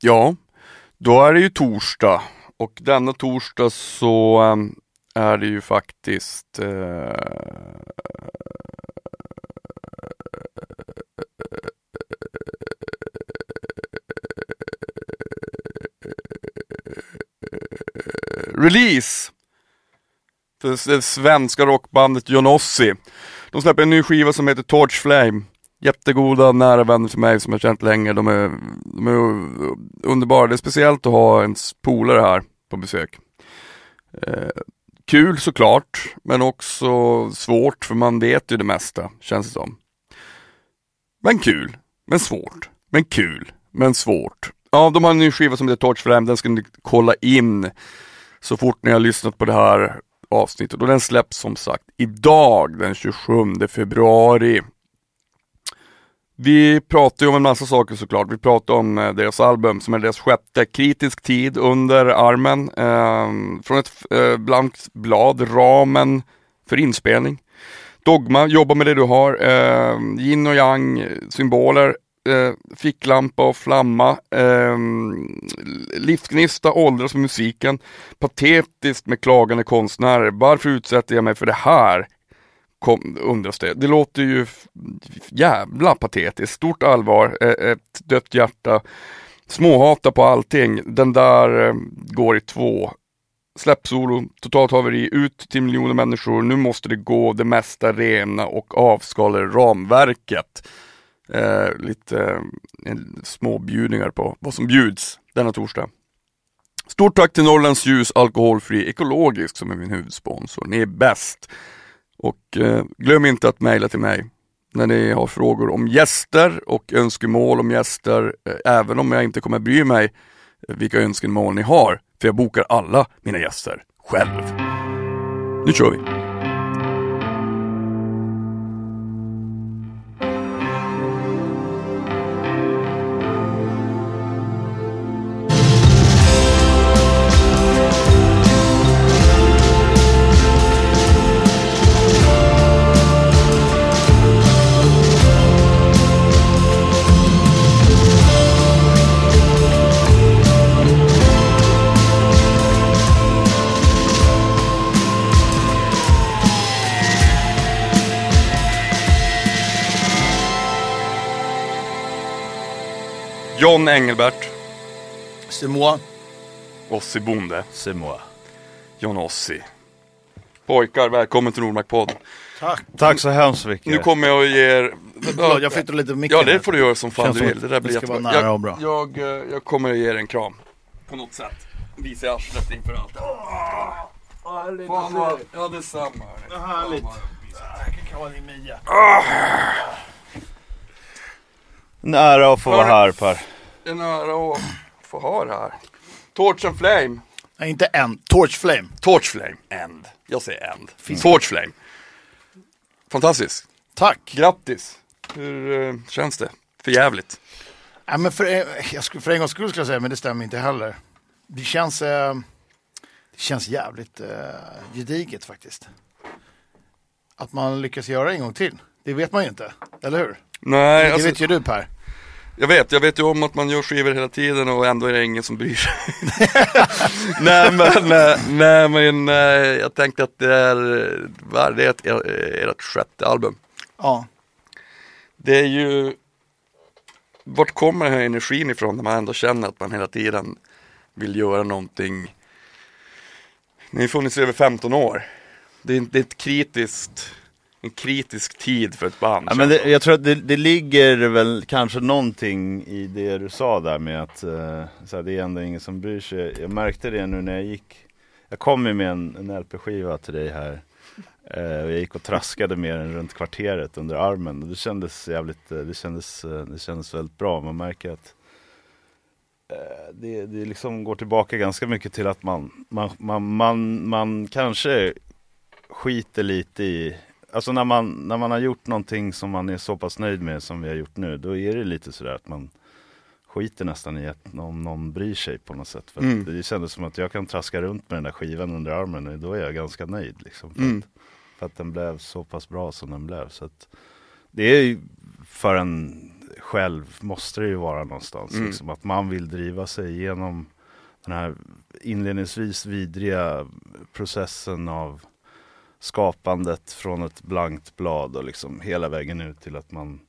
Ja, då är det ju torsdag och denna torsdag så ehm, är det ju faktiskt eh, release för det svenska rockbandet Johnossi. De släpper en ny skiva som heter Torch Flame. Jättegoda nära vänner för mig som jag känt länge. De är, de är underbara. Det är speciellt att ha en polare här på besök. Eh, kul såklart, men också svårt för man vet ju det mesta, känns det som. Men kul, men svårt, men kul, men svårt. Ja, de har en ny skiva som heter Torch Flame, den ska ni kolla in så fort ni har lyssnat på det här avsnittet och den släpps som sagt idag den 27 februari. Vi pratar ju om en massa saker såklart. Vi pratar om eh, deras album som är deras sjätte, Kritisk tid under armen. Eh, från ett eh, blankt blad, ramen för inspelning. Dogma, jobba med det du har. Eh, yin och yang, symboler eh, ficklampa och flamma, eh, livsgnista åldras med musiken, patetiskt med klagande konstnärer. Varför utsätter jag mig för det här? Kom, undras det. Det låter ju jävla patetiskt. Stort allvar, e-, ett dött hjärta, småhata på allting. Den där eh, går i två. Släpp solo, totalt haveri, ut till miljoner människor. Nu måste det gå det mesta rena och avskalade ramverket eh, lite eh, små bjudningar på vad som bjuds denna torsdag. Stort tack till Norrlands Ljus Alkoholfri Ekologisk som är min huvudsponsor. Ni är bäst. Och eh, glöm inte att mejla till mig när ni har frågor om gäster och önskemål om gäster, eh, även om jag inte kommer bry mig eh, vilka önskemål ni har, för jag bokar alla mina gäster själv. Nu kör vi! Engelbert. C'est moi. Ossi Bonde. C'est moi. John Ossi. Pojkar, välkommen till Nordmark-podden. Tack. Tack så hemskt mycket. Nu kommer jag och ger... Förlåt, jag flyttar lite micken Ja, det får du göra som fan Känns du vill. Det där blir det ska jättebra. vara nära och bra. Jag, jag, jag kommer att ge er en kram. På något sätt. Visa arslet inför allt. Fan vad... Ja, detsamma. hörni. härligt. Fan, vad- kan vara din Mia. En ära att få vara här Per. En ära att få ha det här. Torch and Flame. Nej, inte en. Torch Flame. Torch Flame. End. Jag säger end. Torch Flame. Fantastiskt. Tack. Grattis. Hur eh, känns det? För jävligt. Nej, men för, eh, jag skulle, för en gångs skull skulle jag säga, men det stämmer inte heller. Det känns, eh, det känns jävligt eh, gediget faktiskt. Att man lyckas göra en gång till. Det vet man ju inte, eller hur? Nej, det alltså, vet ju du Per. Jag vet. Jag vet ju om att man gör skivor hela tiden och ändå är det ingen som bryr sig. nej men, nej, nej, men eh, jag tänkte att det är, vad är det ett, ert sjätte album. Ja. Det är ju, vart kommer den här energin ifrån när man ändå känner att man hela tiden vill göra någonting. Ni har funnits i över 15 år. Det är, det är ett kritiskt, en kritisk tid för ett band. Ja, men det, jag tror att det, det ligger väl kanske någonting i det du sa där med att eh, så här, det är ändå ingen som bryr sig. Jag märkte det nu när jag gick. Jag kom ju med en, en LP-skiva till dig här. Och jag gick och traskade med den runt kvarteret under armen. Och det kändes jävligt, eh, det kändes, det kändes väldigt bra. Man märker att det, det liksom går tillbaka ganska mycket till att man, man, man, man, man kanske skiter lite i Alltså när man, när man har gjort någonting som man är så pass nöjd med som vi har gjort nu, då är det lite sådär att man skiter nästan i att någon, någon bryr sig på något sätt. För Mm. det kändes som att jag kan traska runt med den där skivan under armen och då är jag ganska nöjd. Liksom, för, Mm. att, för att den blev så pass bra som den blev. Så att, det är ju för en själv måste det ju vara någonstans. Mm. Liksom, att man vill driva sig igenom den här inledningsvis vidriga processen av skapandet från ett blankt blad och liksom hela vägen ut till att man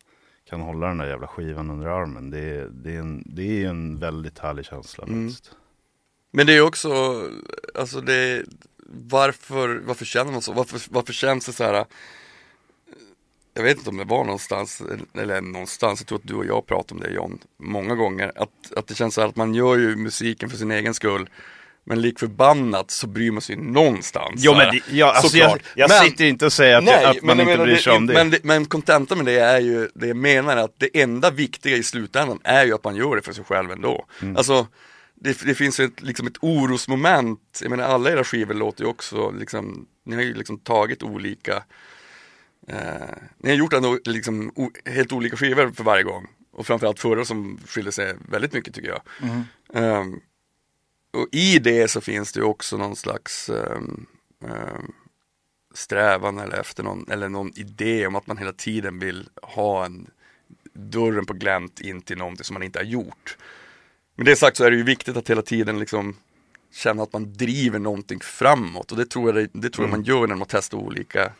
kan hålla den där jävla skivan under armen. Det är, det är, en, det är en väldigt härlig känsla Mm. Men det är också, alltså det är, varför, varför känner man så? Varför, varför känns det så här? Jag vet inte om det var någonstans, eller någonstans, jag tror att du och jag pratade om det John, många gånger. Att, att det känns så här att man gör ju musiken för sin egen skull. Men lik förbannat så bryr man sig någonstans. Jo men det, ja, alltså jag, jag Men- sitter inte och säger att, jag, att man inte menar, bryr sig om det. Men, det, men kontentan med det är ju, det jag menar att det enda viktiga i slutändan är ju att man gör det för sig själv ändå. Mm. Alltså, det, det finns ett, liksom ett orosmoment, jag menar alla era skivor låter ju också, liksom, ni har ju liksom tagit olika, eh, ni har gjort ändå liksom o, helt olika skivor för varje gång. Och framförallt förra som skiljer sig väldigt mycket tycker jag. Mm. Ehm, och i det så finns det ju också någon slags ehm, ehm, strävan eller efter någon, eller någon idé om att man hela tiden vill ha en dörren på glänt in till någonting som man inte har gjort. Med det sagt så är det ju viktigt att hela tiden liksom känna att man driver någonting framåt och det tror jag, det, det tror jag man gör när man testar olika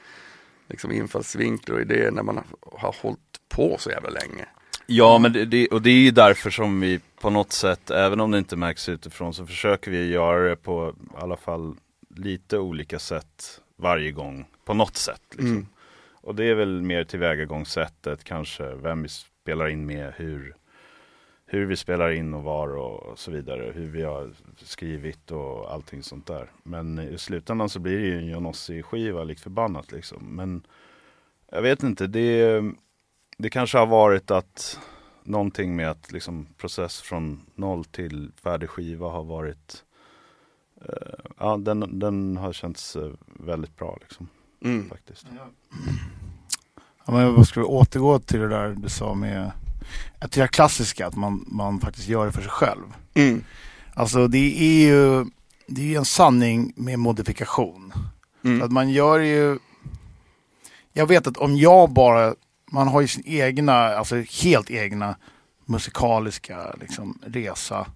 liksom infallsvinklar och idéer när man har, har hållit på så jävla länge. Ja, men det, det, och det är ju därför som vi på något sätt, även om det inte märks utifrån, så försöker vi göra det på i alla fall lite olika sätt varje gång. På något sätt. Liksom. Mm. Och det är väl mer tillvägagångssättet, kanske vem vi spelar in med, hur, hur vi spelar in och var och så vidare. Hur vi har skrivit och allting sånt där. Men i slutändan så blir det ju en Johnossi-skiva likt förbannat liksom. Men jag vet inte, det, det kanske har varit att någonting med att liksom process från noll till färdig skiva har varit eh, Ja, den, den har känts eh, väldigt bra liksom, Mm. faktiskt. Ja, men vad ska vi återgå till det där du sa med att det är klassiska, att man, man faktiskt gör det för sig själv. Mm. Alltså det är ju det är ju en sanning med modifikation. Mm. Att man gör ju Jag vet att om jag bara Man har ju sin egna, alltså helt egna musikaliska liksom, resa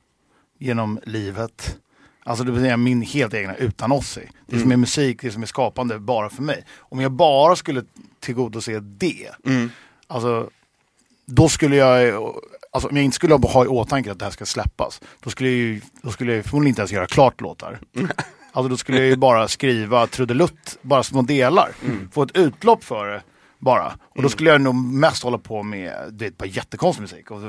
genom livet. Alltså det säga min helt egna utan Ozzy. Det som är musik, det som är skapande bara för mig. Om jag bara skulle tillgodose det, Mm. alltså då skulle jag, alltså om jag inte skulle ha i åtanke att det här ska släppas, då skulle jag ju, då skulle jag förmodligen inte ens göra klart låtar. Alltså då skulle jag ju bara skriva trudelutt, bara små delar. Få ett utlopp för det bara. Och då skulle jag nog mest hålla på med, det är bara jättekonstig musik. Och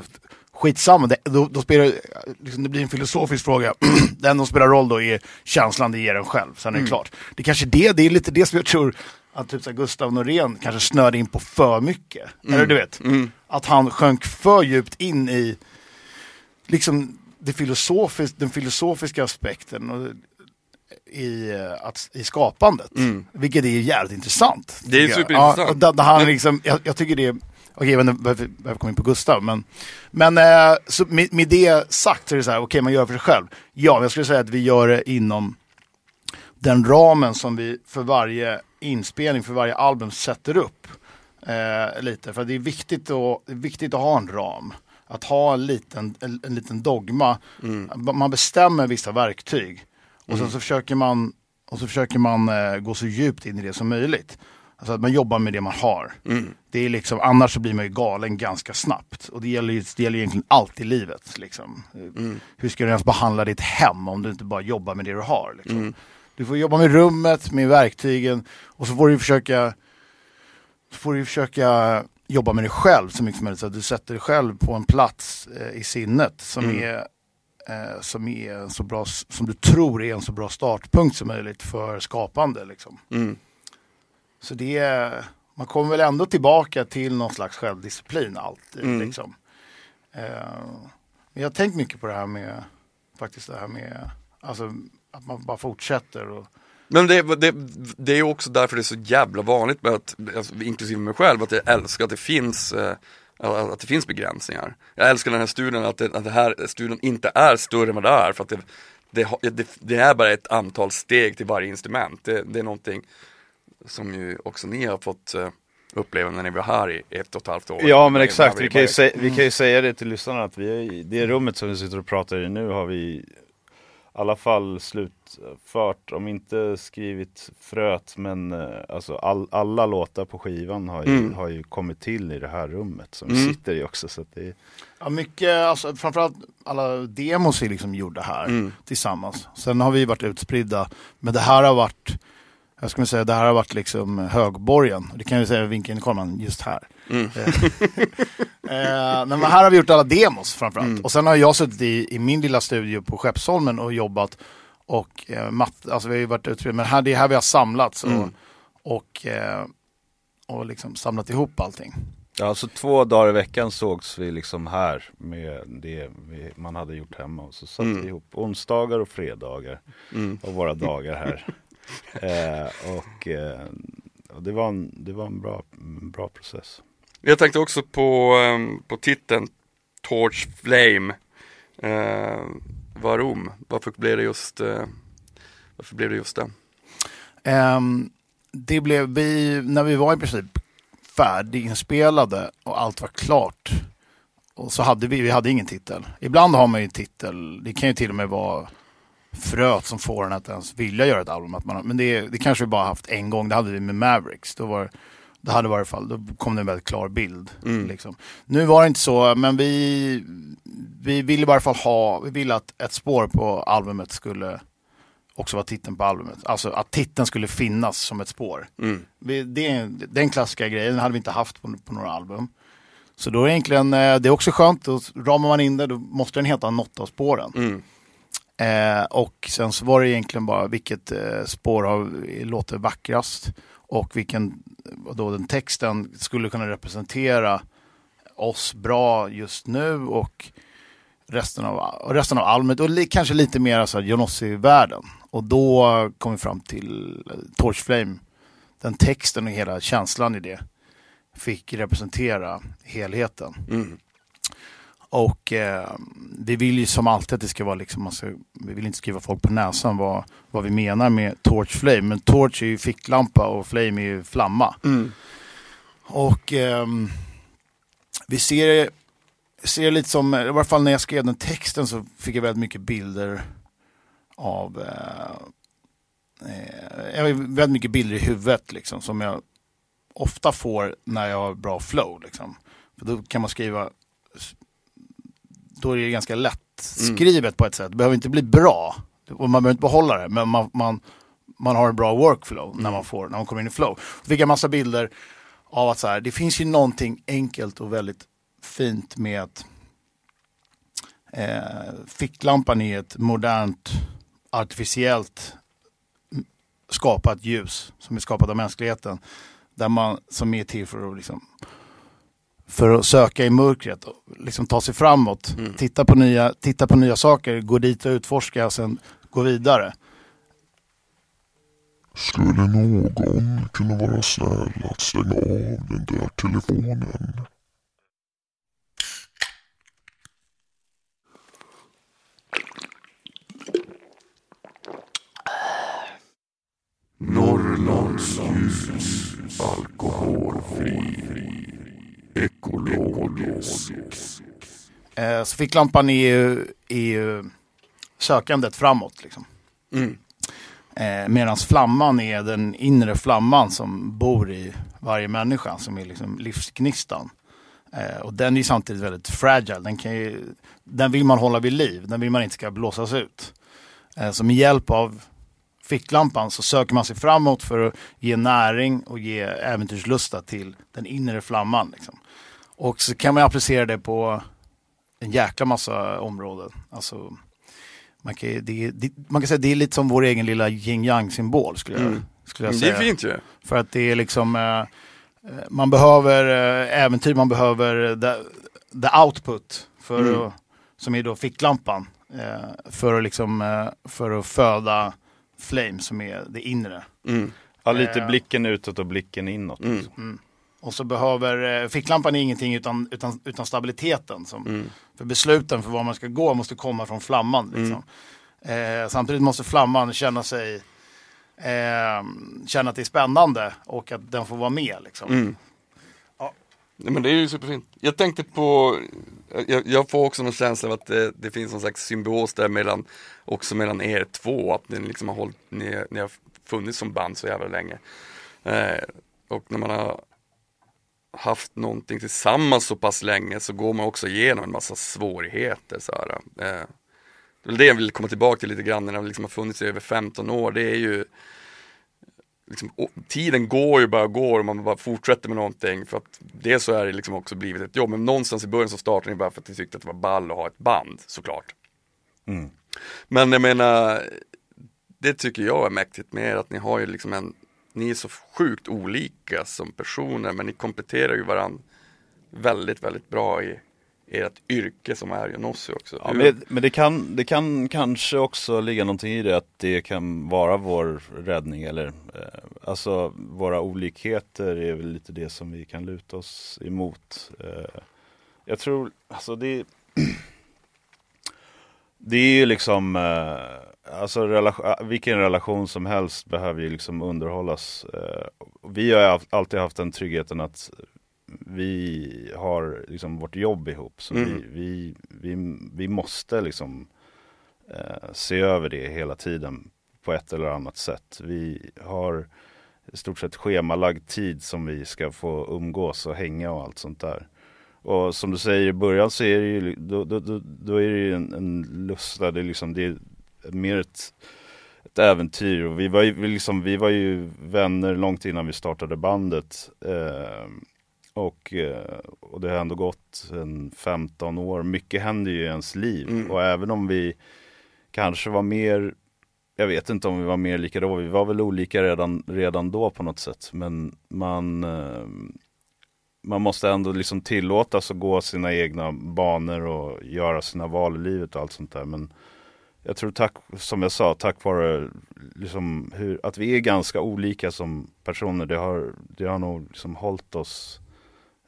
skitsamma, det, då, då spelar det- liksom, det blir en filosofisk fråga. det enda som spelar roll då är känslan det ger en själv, sen är det klart. Det är kanske det, det är lite det som jag tror att typ så Gustav Norén kanske snörde in på för mycket. Eller du vet, att han sjönk för djupt in i liksom det filosofisk, den filosofiska aspekten och, i, eh, att, i skapandet. Vilket är jävligt intressant. Det är superintressant. Ja, och där, han liksom, jag, jag tycker det är, okej jag vet inte varför jag kom in på Gustav, men, men eh, så med, med det sagt så är det så här, okej man gör det för sig själv. Ja, men jag skulle säga att vi gör det inom den ramen som vi för varje inspelning, för varje album sätter upp. Eh, lite, för det är viktigt det är viktigt att ha en ram. Att ha en liten, en, en liten dogma. Man bestämmer vissa verktyg. Och sen så försöker man, och så försöker man eh, gå så djupt in i det som möjligt. Alltså att man jobbar med det man har. Det är liksom, annars så blir man ju galen ganska snabbt. Och det gäller, ju, det gäller egentligen allt i livet. Liksom. Eh, Hur ska du ens behandla ditt hem om du inte bara jobbar med det du har? Liksom. Du får jobba med rummet, med verktygen och så får du försöka så får du försöka jobba med dig själv så mycket som möjligt. Så att du sätter dig själv på en plats eh, i sinnet som, är, eh, som är en så bra, som du tror är en så bra startpunkt som möjligt för skapande. Liksom. Mm. Så det är, man kommer väl ändå tillbaka till någon slags självdisciplin alltid. Mm. Liksom. Eh, men jag har tänkt mycket på det här med, faktiskt det här med, alltså att man bara fortsätter och Men det, det, det är också därför det är så jävla vanligt med att, alltså, inklusive mig själv, att jag älskar att det finns eh, att det finns begränsningar. Jag älskar den här studien, att, det, att det här studien inte är större än vad det är. För att det, det, det, det är bara ett antal steg till varje instrument. Det, det är någonting som ju också ni har fått eh, uppleva när ni var här i ett och ett halvt år. Ja men exakt, vi kan, ju säga, vi kan ju säga det till lyssnarna att vi är i det rummet som vi sitter och pratar i nu har vi alla fall slutfört, om inte skrivit fröet men eh, alltså all, alla låtar på skivan har ju, Mm. har ju kommit till i det här rummet som Mm. vi sitter i också. Så att det är, Ja, mycket, alltså, framförallt alla demos är liksom gjorda här Mm. tillsammans. Sen har vi varit utspridda, men det här har varit, jag ska säga, det här har varit liksom högborgen. Det kan jag säga, vinkeln kollar man just här. Mm. Eh, men här har vi gjort alla demos framförallt. Mm. Och sen har jag suttit i, i min lilla studio på Skeppsholmen och jobbat. Och eh, matt, alltså vi har ju varit utspridda, men här, det är här vi har samlats och, Mm. och, eh, och liksom samlat ihop allting. ja, alltså två dagar i veckan sågs vi liksom här med det vi, man hade gjort hemma och så satte Mm. vi ihop onsdagar och fredagar Mm. av våra dagar här. eh, och eh, och det var en, det var en bra, bra process. Jag tänkte också på, ehm, på titeln Torch Flame. Uh, varom? Varför blev det just, eh, varför blev det just den? Ehm, det blev vi, när vi var i princip färdiginspelade och allt var klart. Och så hade vi, vi hade ingen titel. Ibland har man ju titel, det kan ju till och med vara fröet som får en att ens vilja göra ett album. Att man, men det, det kanske vi bara haft en gång, det hade vi med Mavericks. Då, var, det hade i varje fall, då kom det en väldigt klar bild. Mm. Liksom. Nu var det inte så, men vi, vi ville i varje fall ha, vi ville att ett spår på albumet skulle också vara titeln på albumet. Alltså att titeln skulle finnas som ett spår. Mm. Vi, det, den klassiska grejen hade vi inte haft på, på några album. Så då är det egentligen, eh, det är också skönt, då ramar man in det, då måste den heta något av spåren. Mm. Eh, och sen så var det egentligen bara vilket eh, spår har, låter vackrast och vilken, då den texten skulle kunna representera oss bra just nu och resten av, och resten av albumet och li, kanske lite mer alltså Johnossi-världen. Och då kom vi fram till eh, Den texten och hela känslan i det fick representera helheten. Mm. Och eh, vi vill ju som alltid att det ska vara liksom, ska, vi vill inte skriva folk på näsan vad, vad vi menar med Torch Flame. Men Torch är ju ficklampa och Flame är ju flamma. Mm. Och ehm, vi ser det ser det lite som, i varje fall när jag skrev den texten så fick jag väldigt mycket bilder av, eh, eh, jag har väldigt mycket bilder i huvudet liksom som jag ofta får när jag har bra flow liksom. För då kan man skriva, då är det ganska lätt skrivet på ett sätt. Det behöver inte bli bra och man behöver inte behålla det men man, man, man har en bra workflow när man får, när man kommer in i flow. Då fick jag massa bilder av att så här, det finns ju någonting enkelt och väldigt fint med att eh, ficklampan är ett modernt artificiellt skapat ljus som är skapat av mänskligheten. Där man, som är till för att liksom för att söka i mörkret och liksom ta sig framåt. Mm. Titta, på nya, titta på nya saker, gå dit och utforska och sen gå vidare. Skulle någon kunna vara snäll att stänga av den där telefonen? Norrlandsljus, alkoholfri. Eh, så ficklampan är ju, är ju sökandet framåt. Liksom. Mm. Eh, Medan flamman är den inre flamman som bor i varje människa, som är liksom livsgnistan. Eh, och den är samtidigt väldigt fragile. Den, kan ju, den vill man hålla vid liv, den vill man inte ska blåsas ut. Eh, så med hjälp av ficklampan så söker man sig framåt för att ge näring och ge äventyrslusta till den inre flamman. Liksom. Och så kan man applicera det på en jäkla massa områden. Alltså, man, kan, det, det, man kan säga att det är lite som vår egen lilla yin yang symbol skulle jag, Mm. skulle jag Det säga. är fint ju. För att det är liksom, eh, eh, man behöver eh, äventyr, man behöver the, the output, för Mm. att, som är då ficklampan, eh, för, att liksom, eh, för att föda flame som är det inre. Mm. Ja, lite Eh. blicken utåt och blicken inåt. Mm. Och så behöver, eh, ficklampan är ingenting utan, utan, utan stabiliteten. Som, Mm. För besluten för var man ska gå måste komma från flamman. Liksom. Eh, samtidigt måste flamman känna sig eh, känna att det är spännande och att den får vara med. Liksom. Mm. Nej, men det är ju superfint. Jag tänkte på, jag, jag får också någon känsla av att det, det finns någon slags symbios där mellan, också mellan er två, att ni liksom har hållit, ni, ni har funnits som band så jävla länge. Eh, och när man har haft någonting tillsammans så pass länge så går man också igenom en massa svårigheter. Så här. Eh, det jag vill komma tillbaka till lite grann när det liksom har funnits i över 15 år. Det är ju liksom, tiden går ju bara och går och man bara fortsätter med någonting för att det så är det liksom också blivit ett jobb. Men någonstans i början så startade ni bara för att ni tyckte att det var ball att ha ett band såklart. Mm. Men jag menar, det tycker jag är mäktigt med er att ni har ju liksom en, ni är så sjukt olika som personer men ni kompletterar ju varandra väldigt, väldigt bra i ert yrke som är Johnossi också. Ja, men det, men det, kan, det kan kanske också ligga någonting i det att det kan vara vår räddning eller eh, alltså våra olikheter är väl lite det som vi kan luta oss emot. Eh, jag tror, alltså det det är ju liksom, eh, alltså relation, vilken relation som helst behöver ju liksom underhållas. Eh, vi har alltid haft den tryggheten att vi har liksom vårt jobb ihop. Så Mm. vi, vi, vi, vi måste liksom eh, se över det hela tiden på ett eller annat sätt. Vi har i stort sett schemalagd tid som vi ska få umgås och hänga och allt sånt där. Och som du säger i början så är det ju, då, då, då, då är det ju en, en lust, där det, är liksom, det är mer ett, ett äventyr. Och vi, var ju, vi, liksom, vi var ju vänner långt innan vi startade bandet. Eh, och, eh, och det har ändå gått en 15 år. Mycket händer ju i ens liv. Mm. Och även om vi kanske var mer jag vet inte om vi var mer lika då, vi var väl olika redan, redan då på något sätt. Men man, eh, man måste ändå liksom tillåtas att gå sina egna banor och göra sina val i livet och allt sånt där. Men jag tror tack, som jag sa, tack vare liksom hur, att vi är ganska olika som personer, det har, det har nog liksom hållit oss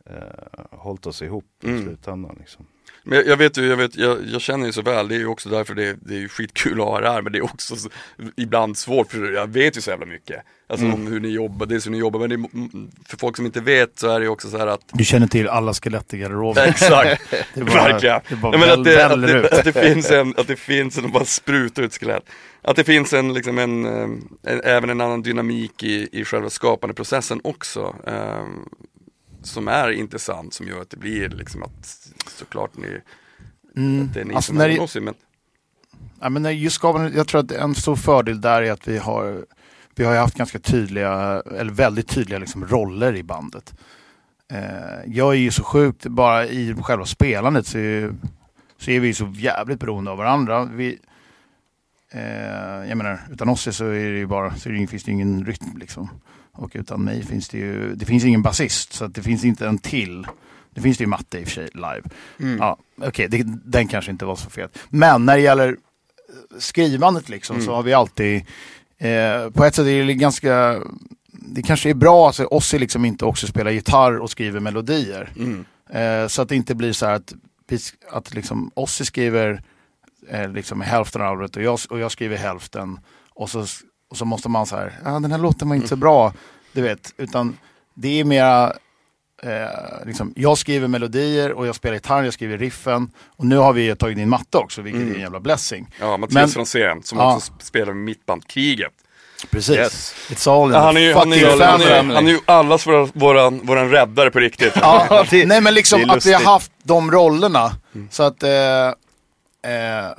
eh, hållit oss ihop i Mm. slutändan. Liksom. Men jag, vet ju, jag, vet, jag, jag känner ju så väl, det är ju också därför det, det är ju skitkul att ha det här men det är också så, ibland svårt för jag vet ju så jävla mycket. Alltså Mm. om hur ni jobbar, dels hur ni jobbar men det, mm, för folk som inte vet så är det ju också så här att Du känner till alla skelett i garderoben. Exakt, Det är bara- verkligen. det är bara Nej, att, det, att, det, att det finns en, att det finns en, bara spruta ut skelett. Att det finns en, liksom en, eh, en även en annan dynamik i, i själva skapande processen också. eh, som är intressant, som gör att det blir liksom att såklart ni, Mm. att det är ni Alltså, som är Johnossi, men Ja, men just skapande, jag tror att en stor fördel där är att vi har, vi har haft ganska tydliga, eller väldigt tydliga liksom roller i bandet. Eh, jag är ju så sjukt, bara i själva spelandet så är, så är vi så jävligt beroende av varandra. Vi, eh, jag menar, utan oss så är det ju bara, så det, finns det ingen rytm liksom. Och utan mig finns det ju, det finns ingen basist så att det finns inte en till. Det finns det ju matte i och för sig live. Mm. Ja, okej, det- den kanske inte var så fel. Men när det gäller skrivandet liksom Mm. så har vi alltid, eh, på ett sätt är det ganska, det kanske är bra att Ossi liksom inte också spelar gitarr och skriver melodier. mm. Eh, så att det inte blir så här att, att liksom Ossi skriver eh, liksom hälften av albumet och jag, och jag skriver hälften. Och så, och så måste man så här, ja den här låten var inte så bra, du vet. Utan det är mera, eh, liksom, jag skriver melodier och jag spelar gitarr, jag skriver riffen. Och nu har vi tagit in matte också, vilket Mm. är en jävla blessing. Ja, Mattias Franzén som Ja. också spelar med mitt band Kriget. Precis. Yes. It's all Ja, han, är ju, han, är, fucking han, är, family. han är ju allas våran, våran, våran räddare på riktigt. Ja, det- nej men liksom att vi har haft de rollerna. Mm. Så att eh, eh,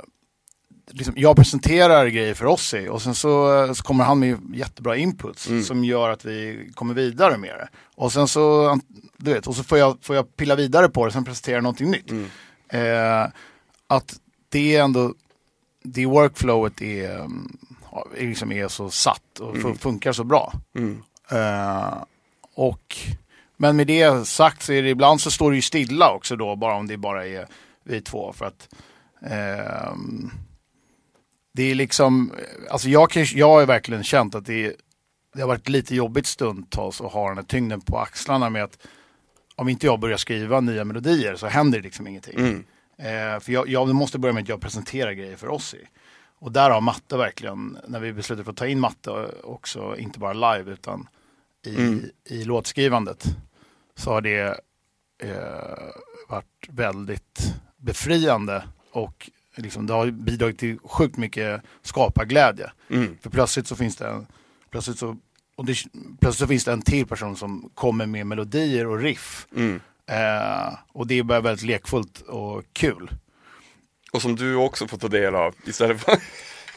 liksom, jag presenterar grejer för Ossi och sen så, så kommer han med jättebra inputs Mm. som gör att vi kommer vidare med det. Och sen så, du vet, och så får jag, får jag pilla vidare på det, sen presentera någonting nytt. Mm. Eh, att det är ändå, det workflowet är, mm, liksom är så satt och Mm. funkar så bra. Mm. Eh, och, men med det sagt så är det ibland så står det ju stilla också då, bara om det bara är vi två. För att ehm, det är liksom, alltså jag, kan, jag har verkligen känt att det, det har varit lite jobbigt stundtals att ha den här tyngden på axlarna med att om inte jag börjar skriva nya melodier så händer det liksom ingenting. Mm. Eh, för jag, jag måste börja med att jag presenterar grejer för Ossi. Och där har matte verkligen, när vi beslutade för att ta in matte också, inte bara live utan i, Mm. i låtskrivandet, så har det eh, varit väldigt befriande och liksom, det har bidragit till sjukt mycket skaparglädje. Mm. För plötsligt så finns det en, plötsligt så, och det, plötsligt så finns det en till person som kommer med melodier och riff. Mm. Eh, och det är bara väldigt lekfullt och kul. Och som du också får ta del av istället för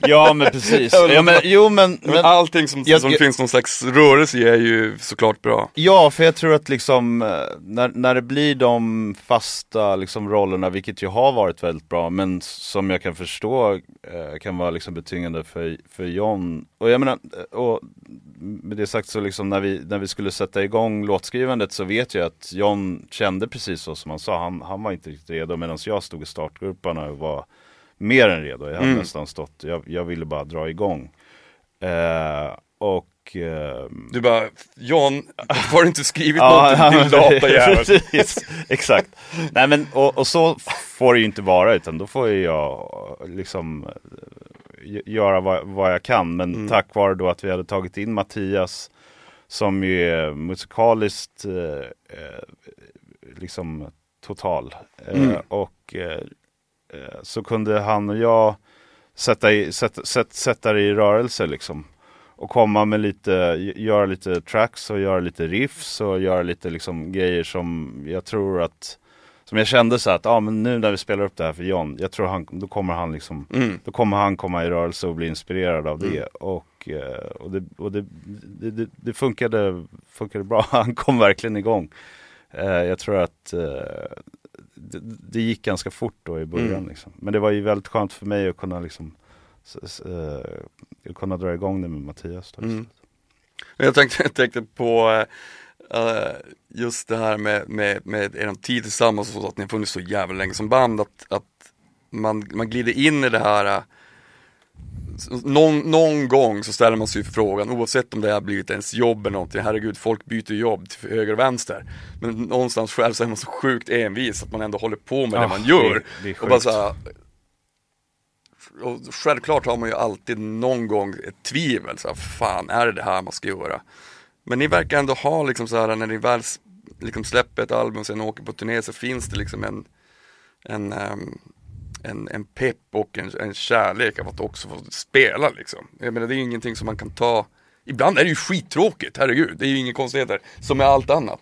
Ja men precis. Ja, men, jo men, men men allting som, Jag- som jag- finns någon slags rörelse i är ju såklart bra. Ja, för jag tror att liksom eh, när, när det blir de fasta liksom, rollerna, vilket ju har varit väldigt bra, men som jag kan förstå eh, kan vara liksom betyngande för, för John. Och jag menar, eh, och med det sagt så liksom när vi, när vi skulle sätta igång låtskrivandet så vet jag att John kände precis så som han sa, han, han var inte riktigt redo medan jag stod i startgroparna och var mer än redo. Jag hade Mm. nästan stått, jag, jag ville bara dra igång. Eh, och ehm, Du bara, John, har du inte skrivit Ja, någonting din lata jävel? precis, exakt. Nej men och, och så får det ju inte vara utan då får jag liksom eh, göra vad, vad jag kan. Men Mm. tack vare då att vi hade tagit in Mattias som ju är musikaliskt eh, eh, liksom total. Eh, Mm. och eh, eh, så kunde han och jag sätta, i, sätta, sätta, sätta det i rörelse liksom och komma med lite, göra lite tracks och göra lite riffs och göra lite liksom grejer som jag tror att som jag kände så att, ja ah, men nu när vi spelar upp det här för John, jag tror han, då kommer han liksom Mm. då kommer han komma i rörelse och bli inspirerad av det. Mm. Och, eh, och, det, och det, det, det, det funkade, funkade bra, han kom verkligen igång. Eh, jag tror att eh, det, det gick ganska fort då i början. Mm. Liksom. Men det var ju väldigt skönt för mig att kunna liksom eh, kunna dra igång det med Mattias. Då. Mm. Jag tänkte, jag tänkte på eh, just det här med, med, med er tid tillsammans och så, att ni har funnits så jävla länge som band, att, att man, man glider in i det här eh, någon, någon gång så ställer man sig frågan, oavsett om det har blivit ens jobb eller någonting, herregud folk byter jobb till höger och vänster. Men någonstans själv så är man så sjukt envis att man ändå håller på med det Ja, man gör. det- det är och bara så här, och självklart har man ju alltid någon gång ett tvivel, så här, fan är det det här man ska göra? Men ni verkar ändå ha liksom så här när ni väl liksom släpper ett album och sen åker på turné så finns det liksom en en, ehm, en, en pepp och en, en kärlek av att också få spela liksom. Jag menar det är ju ingenting som man kan ta Ibland är det ju skittråkigt, herregud, det är ju inga konstigheter, som med allt annat.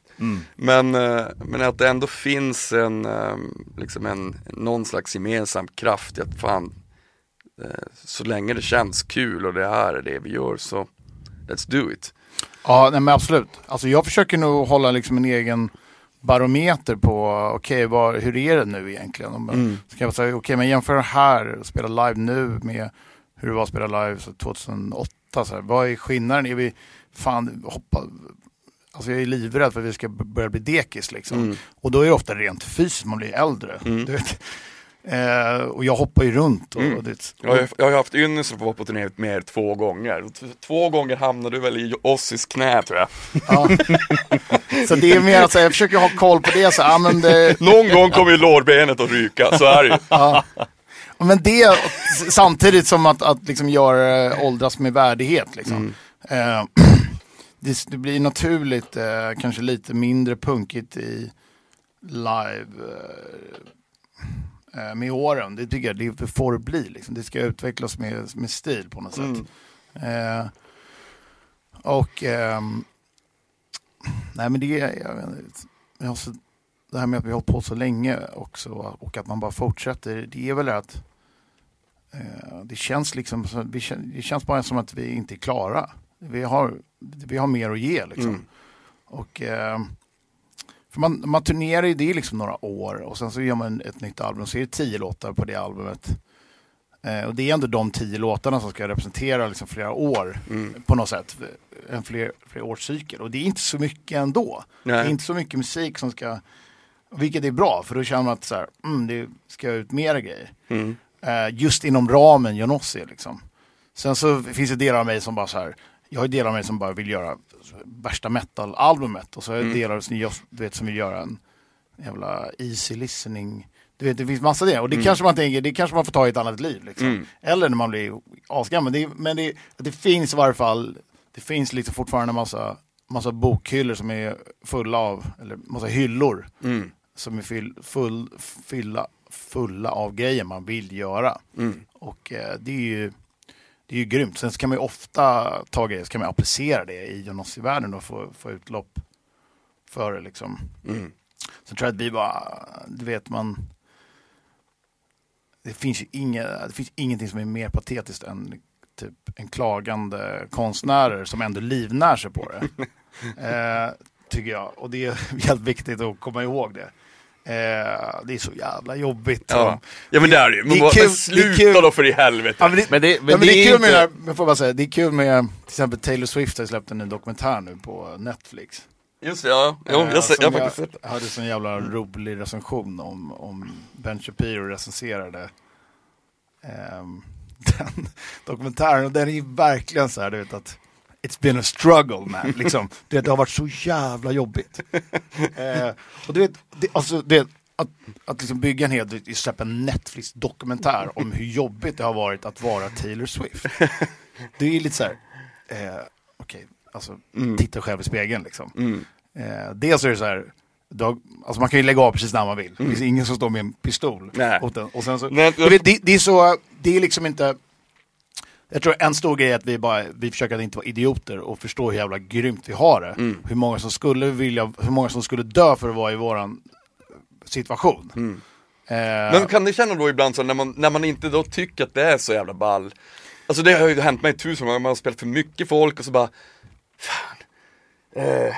Men, eh, men att det ändå finns en, ehm, liksom en, någon slags gemensam kraft i att fan, eh, så länge det känns kul och det här är det vi gör så let's do it. Ja, nej, men absolut. Alltså jag försöker nog hålla liksom en egen barometer på, okej, vad- hur är det nu egentligen? Om, Mm. Så kan jag säga, okej, men jämför det här, spela live nu med hur det var att spela live så 2008. Så här, vad är skillnaden? Är vi, fan, hoppa, alltså jag är livrädd för att vi ska börja bli dekis liksom. Mm. Och då är det ofta rent fysiskt, man blir äldre. Mm. Eh, och jag hoppar ju runt. Och, Mm. och det, Jag har, jag har haft ynnest att få vara på turné med er två gånger. Två gånger hamnade du väl i Ossis knä tror jag. ja. Så det är mer att säga, jag försöker ha koll på det. Så, ja, men det Någon gång kommer ju lårbenet att ryka, så är det ju. Ja. Men det samtidigt som att, att liksom göra åldras med värdighet. Liksom. Eh, det, det blir naturligt, eh, kanske lite mindre punkigt i live eh, med åren. Det tycker jag det får bli. Liksom. Det ska utvecklas med, med stil på något sätt. Mm. Eh, och ehm, nej men det är, jag jag så, det här med att vi har hållit på så länge också och att man bara fortsätter. Det är väl att eh, det känns liksom, det känns bara som att vi inte är klara. Vi har, vi har mer att ge liksom. Mm. Och eh, för man, man turnerar ju det liksom några år och sen så gör man ett nytt album och så är det tio låtar på det albumet. Eh, och det är ändå de tio låtarna som ska representera liksom flera år Mm. på något sätt. En fler, fler årscykel. Och det är inte så mycket ändå. Det är Nej. inte så mycket musik som ska, vilket är bra för då känner man att så här, mm, det ska ut mera grejer. Mm. Eh, just inom ramen Johnossi liksom. Sen så finns det delar av mig som bara så här, jag har delar av mig som bara vill göra värsta metal-albumet och så har jag Mm. delar som, just, vet, som vill göra en jävla easy listening. Du vet, det finns massa det. Och det Mm. kanske man tänker, det kanske man får ta i ett annat liv. Liksom. Mm. Eller när man blir asgammal. Det, men det, det finns i varje fall, det finns liksom fortfarande massa massa bokhyllor som är fulla av, eller massa hyllor Mm. som är fyll, full, fylla, fulla av grejer man vill göra. Mm. Och eh, det är ju det är ju grymt. Sen kan man ju ofta ta grejer, så kan man applicera det i gymnasievärlden och få, få utlopp för det liksom. Mm. Sen tror jag att vi bara, du vet man det finns ju inga, det finns ingenting som är mer patetiskt än typ en klagande konstnärer som ändå livnär sig på det. eh, tycker jag. Och det är helt viktigt att komma ihåg det. Eh, det är så jävla jobbigt. Ja. ja men det är det ju. Men, Det är kul- men det är sluta kul. då för i helvete. Ja, men det, Men det, men ja, men det är är kul med inte- här, men får jag bara säga, det är kul med till exempel Taylor Swift har släppt en ny dokumentär nu på Netflix. Just det, ja. Jo, Eh, jag, som jag har faktiskt sett jag hade sån jävla rolig recension om, om Ben Shapiro recenserade ehm, den dokumentären och den är ju verkligen så här, du vet att It's been a struggle man, liksom. du vet, det har varit så jävla jobbigt. eh, och du vet, det, alltså, det, att, att liksom bygga en hel, släppa en Netflix-dokumentär om hur jobbigt det har varit att vara Taylor Swift. Det är lite så här, eh, okej, alltså titta själv i spegeln liksom. Mm. Eh, dels är det så här, har, alltså man kan ju lägga av precis när man vill. Det finns ingen som står med en pistol. Den. Och sen så, Nej, du vet, det, det är så, det är liksom inte, jag tror en stor grej är att vi bara, vi försöker att inte vara idioter och förstå hur jävla grymt vi har det. Mm. Hur många som skulle vilja, hur många som skulle dö för att vara i våran situation. Mm. Eh, Men kan ni känna då ibland så när man, när man inte då tycker att det är så jävla ball Alltså det har ju hänt mig tusen gånger, man har spelat för mycket folk och så bara Fan eh,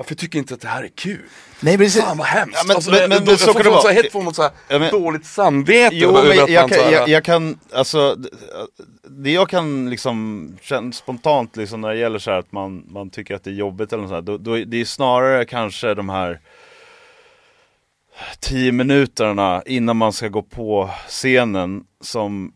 Varför tycker jag inte att det här är kul? nej, men Fan vad hemskt! Ja, men- alltså, men- det- men- då- men så jag kan det vara. här- helt får man så här Ja, men- dåligt samvete Jo, över men jag, så kan, jag, jag kan, alltså, det jag kan liksom känna spontant liksom när det gäller så här att man, man tycker att det är jobbigt eller något så här, då, då, det är snarare kanske de här tio minuterna innan man ska gå på scenen som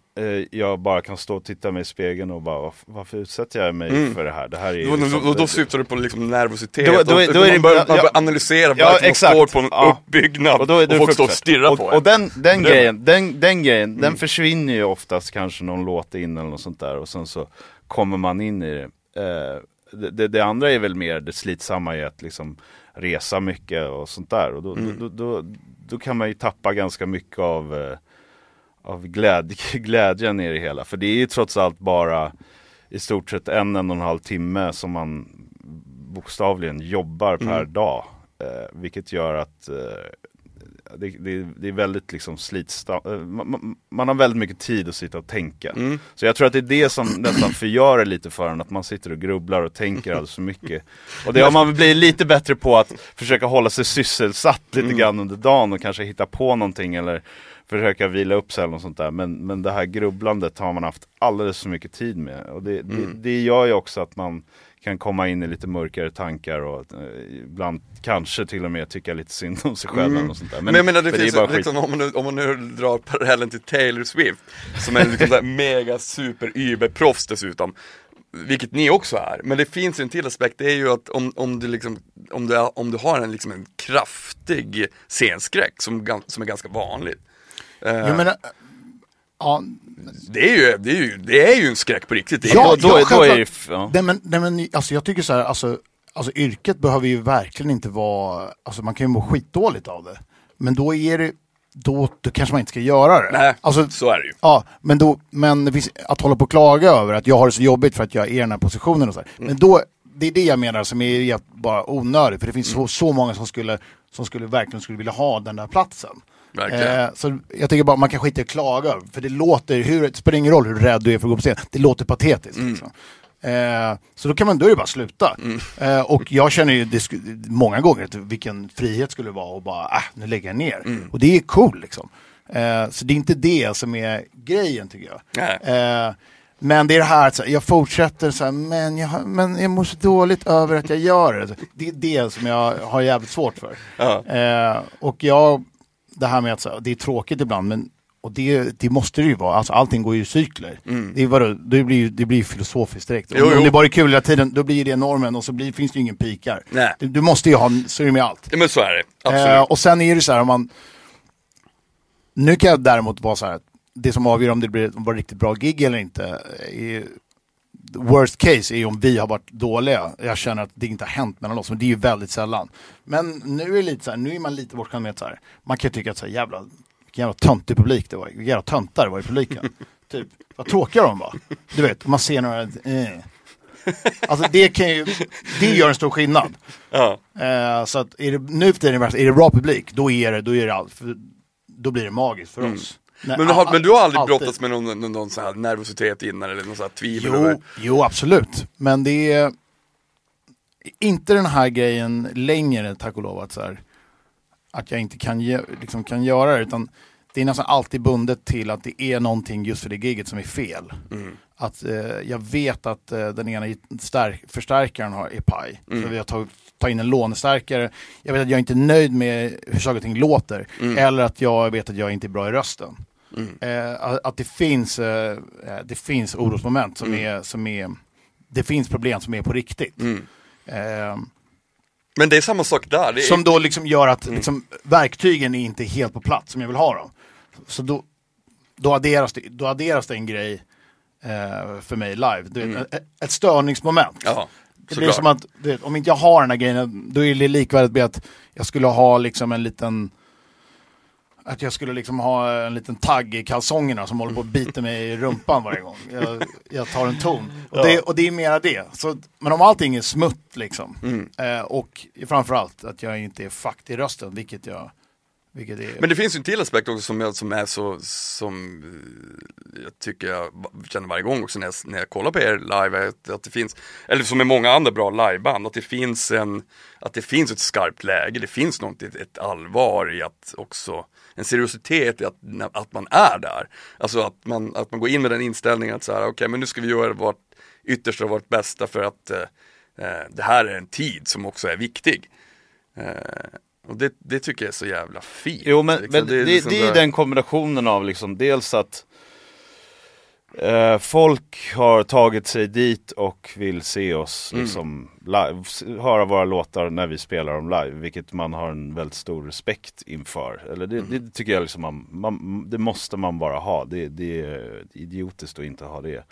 jag bara kan stå och titta mig i spegeln och bara varför, utsätter jag mig Mm. för det här? Det här är då, då, liksom- då, då syftar du på liksom nervositet, Då- då är- och, då är det- man börjar, man ja, analysera ja, varför man exakt. står på en Ja. uppbyggnad och, då är det folk står och stirrar och, på och en. den, den Det- grejen, den, den grejen, den försvinner ju oftast kanske någon låt in eller något sånt där och sen så kommer man in i det. Eh, det, det, det andra är väl mer det slitsamma i att liksom resa mycket och sånt där och då, Mm. då, då, då, då kan man ju tappa ganska mycket av, eh, av glädje, glädjen i det hela. För det är ju trots allt bara i stort sett en, en och en halv timme som man bokstavligen jobbar per Mm. dag. Eh, vilket gör att eh, det, det, det är väldigt liksom slitsta, eh, man, man- man har väldigt mycket tid att sitta och tänka. Mm. Så jag tror att det är det som nästan förgör det lite för en, att man sitter och grubblar och tänker alldeles för mycket. Och det har man blivit lite bättre på att försöka hålla sig sysselsatt lite Mm. grann under dagen och kanske hitta på någonting eller försöka vila upp sig eller något sånt där. Men, men det här grubblandet har man haft alldeles för mycket tid med. Och det, det, Mm. det gör ju också att man kan komma in i lite mörkare tankar och eh, ibland kanske till och med tycka lite synd om sig själv Mm. något sånt där. Men, jag menar det finns ju, liksom, om, man nu, om man nu drar parallellen till Taylor Swift Som är liksom där mega super überproffs dessutom Vilket ni också är, men det finns ju en till aspekt, det är ju att om, om du liksom Om du, om du har en, liksom en kraftig scenskräck som, som är ganska vanligt jag menar, ja, det, är ju, det, är ju, det är ju en skräck på riktigt, det är, Ja, då, då, ja, då är det ju, självklart. f- ja. Nej men, nej, men alltså, jag tycker så här, alltså, alltså yrket behöver ju verkligen inte vara, alltså man kan ju må skitdåligt av det. Men då är det, då, då kanske man inte ska göra det. Nej, alltså, så är det ju Ja, men, då, men det finns, att hålla på och klaga över att jag har det så jobbigt för att jag är i den här positionen och så här. Mm. Men då, det är det jag menar som är bara onödigt. För det finns Mm. så, så många som skulle, som skulle verkligen skulle vilja ha den där platsen. Eh, så jag tycker bara man kan skita i att klaga. För det låter, hur, det spelar ingen roll hur rädd du är för att gå på scen. Det låter patetiskt. Mm. Liksom. Eh, så då kan man, då är det bara att sluta. Eh, och jag känner ju många gånger att vilken frihet skulle det vara att bara, äh, nu lägger jag ner. Mm. Och det är cool liksom. Eh, så det är inte det som är grejen tycker jag. Eh, men det är det här så jag fortsätter så här, men jag, men jag mår så dåligt över att jag gör det. Det är det som jag har jävligt svårt för. Ja. Eh, och jag, det här med att här, det är tråkigt ibland, men och det, det måste det ju vara, alltså allting går ju i cykler. Det, är vadå, det, blir, ju- det blir filosofiskt direkt. Mm. Jo, jo. om det bara är kul hela tiden, då blir det normen och så blir, finns det ju ingen pikar. Nej. Du, du måste ju ha, så är det med allt. Ja, men så är det, absolut Eh, och sen är det så här om man... Nu kan jag däremot vara så här, det som avgör om det blir ett riktigt bra gig eller inte, är, worst case är ju om vi har varit dåliga. Jag känner att det inte har hänt mellan oss, men det är ju väldigt sällan. Men nu är det lite så här, nu är man lite bortskämd med så här, man kan ju tycka att så här, jävla, vilken jävla töntig publik det var, vilka jävla töntar det var i publiken. typ, vad tråkiga de var. Du vet, man ser några, eh. Alltså det kan ju, det gör en stor skillnad. Ja. Eh, så att är det, nu för tiden, är det bra publik, då är det, då är det allt, för, då blir det magiskt för oss. Nej, Men, du har, men du har aldrig alltid. brottats med någon, någon, någon så här nervositet innan eller någon så här tvivel? Jo, över- jo, absolut. Men det är inte den här grejen längre, tack och lov, att, så här, att jag inte kan, ge, liksom, kan göra det. Utan det är nästan alltid bundet till att det är någonting just för det giget som är fel. Att eh, jag vet att eh, den ena förstärkaren har, är paj. Så vi har tagit ta in en lånestärkare. Jag vet att jag inte är nöjd med hur saker och ting låter. Eller att jag vet att jag inte är bra i rösten. Eh, att, det finns, eh, eh, det finns orosmoment som, är, som är, det finns problem som är på riktigt. Eh, Men det är samma sak där. Är, som då liksom gör att liksom, verktygen är inte helt på plats som jag vill ha dem. Så då, då, adderas, det, då adderas det en grej eh, för mig live. Vet, ett, ett störningsmoment. Ja, det blir som att, vet, om inte jag har den här grejen, då är det likvärdigt med att jag skulle ha liksom en liten att jag skulle liksom ha en liten tagg i kalsongerna som håller på att bita mig i rumpan varje gång jag, jag tar en ton. Och, det, och det är mera det. Så, men om allting är smutt liksom, Mm. eh, och framförallt att jag inte är fakt i rösten, vilket jag är... Men det finns ju en till aspekt också som, jag, som är så, som eh, jag tycker jag känner varje gång också när jag, när jag kollar på er live, att, att det finns, eller som med många andra bra liveband, att det finns en, att det finns ett skarpt läge, det finns något, ett, ett allvar i att också, en seriositet i att, att man är där. Alltså att man, att man går in med den inställningen att så här, okej men nu ska vi göra vårt yttersta och vårt bästa för att eh, eh, det här är en tid som också är viktig. Eh, och det, det tycker jag är så jävla fint. Jo men, liksom. men det, det, liksom är så ju här- den kombinationen av liksom dels att eh, folk har tagit sig dit och vill se oss Mm. liksom live, s- höra våra låtar när vi spelar dem live, vilket man har en väldigt stor respekt inför. Eller det, Mm. det tycker jag liksom man, man, det måste man bara ha, det, det är idiotiskt att inte ha det.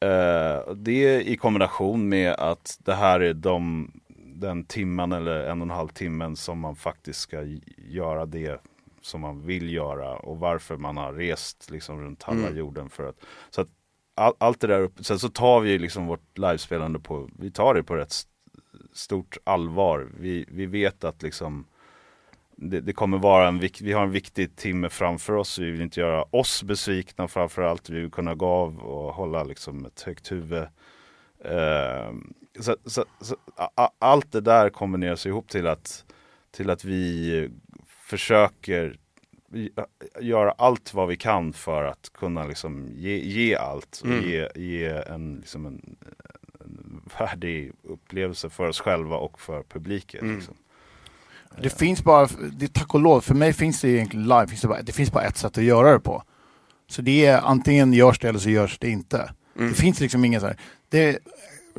Eh, det i kombination med att det här är de, den timmen eller en och en halv timmen som man faktiskt ska göra det som man vill göra och varför man har rest liksom runt halva Mm. jorden för att, så att all, allt det där uppe, sen så tar vi liksom vårt livespelande på, vi tar det på rätt st- stort allvar. Vi, vi vet att liksom det, det kommer vara en, vi har en viktig timme framför oss, vi vill inte göra oss besvikna framförallt, vi vill kunna gå av och hålla liksom ett högt huvud. Eh, så, så, så, a, a, allt det där kombineras ihop till att, till att vi försöker göra allt vad vi kan för att kunna liksom ge, ge allt och Mm. ge, ge en, liksom en, en värdig upplevelse för oss själva och för publiken. Mm. Liksom. Det finns bara, det, tack och lov, för mig finns det egentligen live, finns det, bara, det finns bara ett sätt att göra det på. Så det är antingen görs det eller så görs det inte. Mm. Det finns liksom ingen så här, det,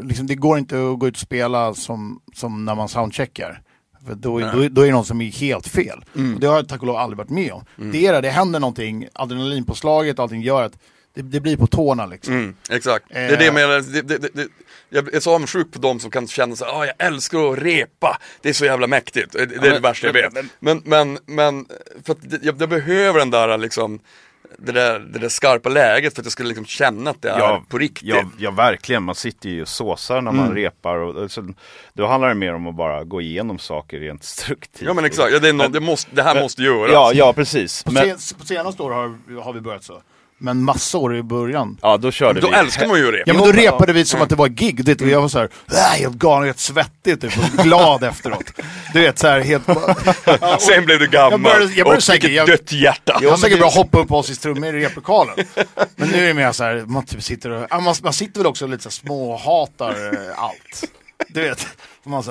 liksom, det går inte att gå ut och spela som, som när man soundcheckar. För då, då, då är det någon som är helt fel. Mm. Och det har jag tack och lov aldrig varit med om. Det är det, det händer någonting, adrenalinpåslaget, allting gör att det, det blir på tårna liksom. Mm, exakt, det är det jag Eh. menar. Det, det, det, det, jag är så avundsjuk på de som kan känna så ah, jag älskar att repa, det är så jävla mäktigt, det, det är det men- värsta jag vet. Men, men, men, för att det- jag, jag behöver den där liksom, det där, det där skarpa läget för att jag ska liksom känna att det är på riktigt. Ja, ja, verkligen. Man sitter ju och såsar när man Mm. repar. Och, och så, då handlar det mer om att bara gå igenom saker rent strukturellt. Ja men exakt, ja, det, är nå- det, måste, det här Men- måste göras. Ja, ja precis. På, Men, sen, på senaste år har, har vi börjat så. Men massa år i början. ja, då körde Då vi. älskar man ju repa. Ja men då repade vi som att det var gig, och jag var såhär, äh, helt galen, helt svettig typ, och glad efteråt. Du vet såhär helt... Sen blev du gammal Jag började- jag började och säkert- fick ett jag- dött hjärta. Jag har säkert börjat hoppa upp oss i trummor i replokalen. Men nu är det mer såhär, man typ sitter och, man, man sitter väl också lite såhär småhatar eh, allt. Du vet, man äh.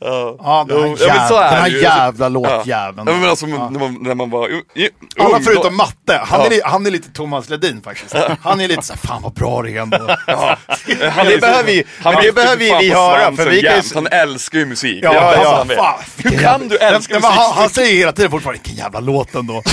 Ja, ja den här, Jo, ja, men så jävla, är den här jävla låtjäveln. Ja, men alltså Ja. när, man, när man var u- i- Alla ung, förutom då- Matte, han, Ja. är, han är lite Thomas Ledin faktiskt. Han är lite såhär, fan vad bra det är ändå. Han det är behöver vi- men det behöver fan vi höra, för vi kan. Han älskar ju musik. Ja, ja, han vet. fan. Hur kan du älska Ja, musik? han, han säger hela tiden fortfarande, vilken jävla låt ändå.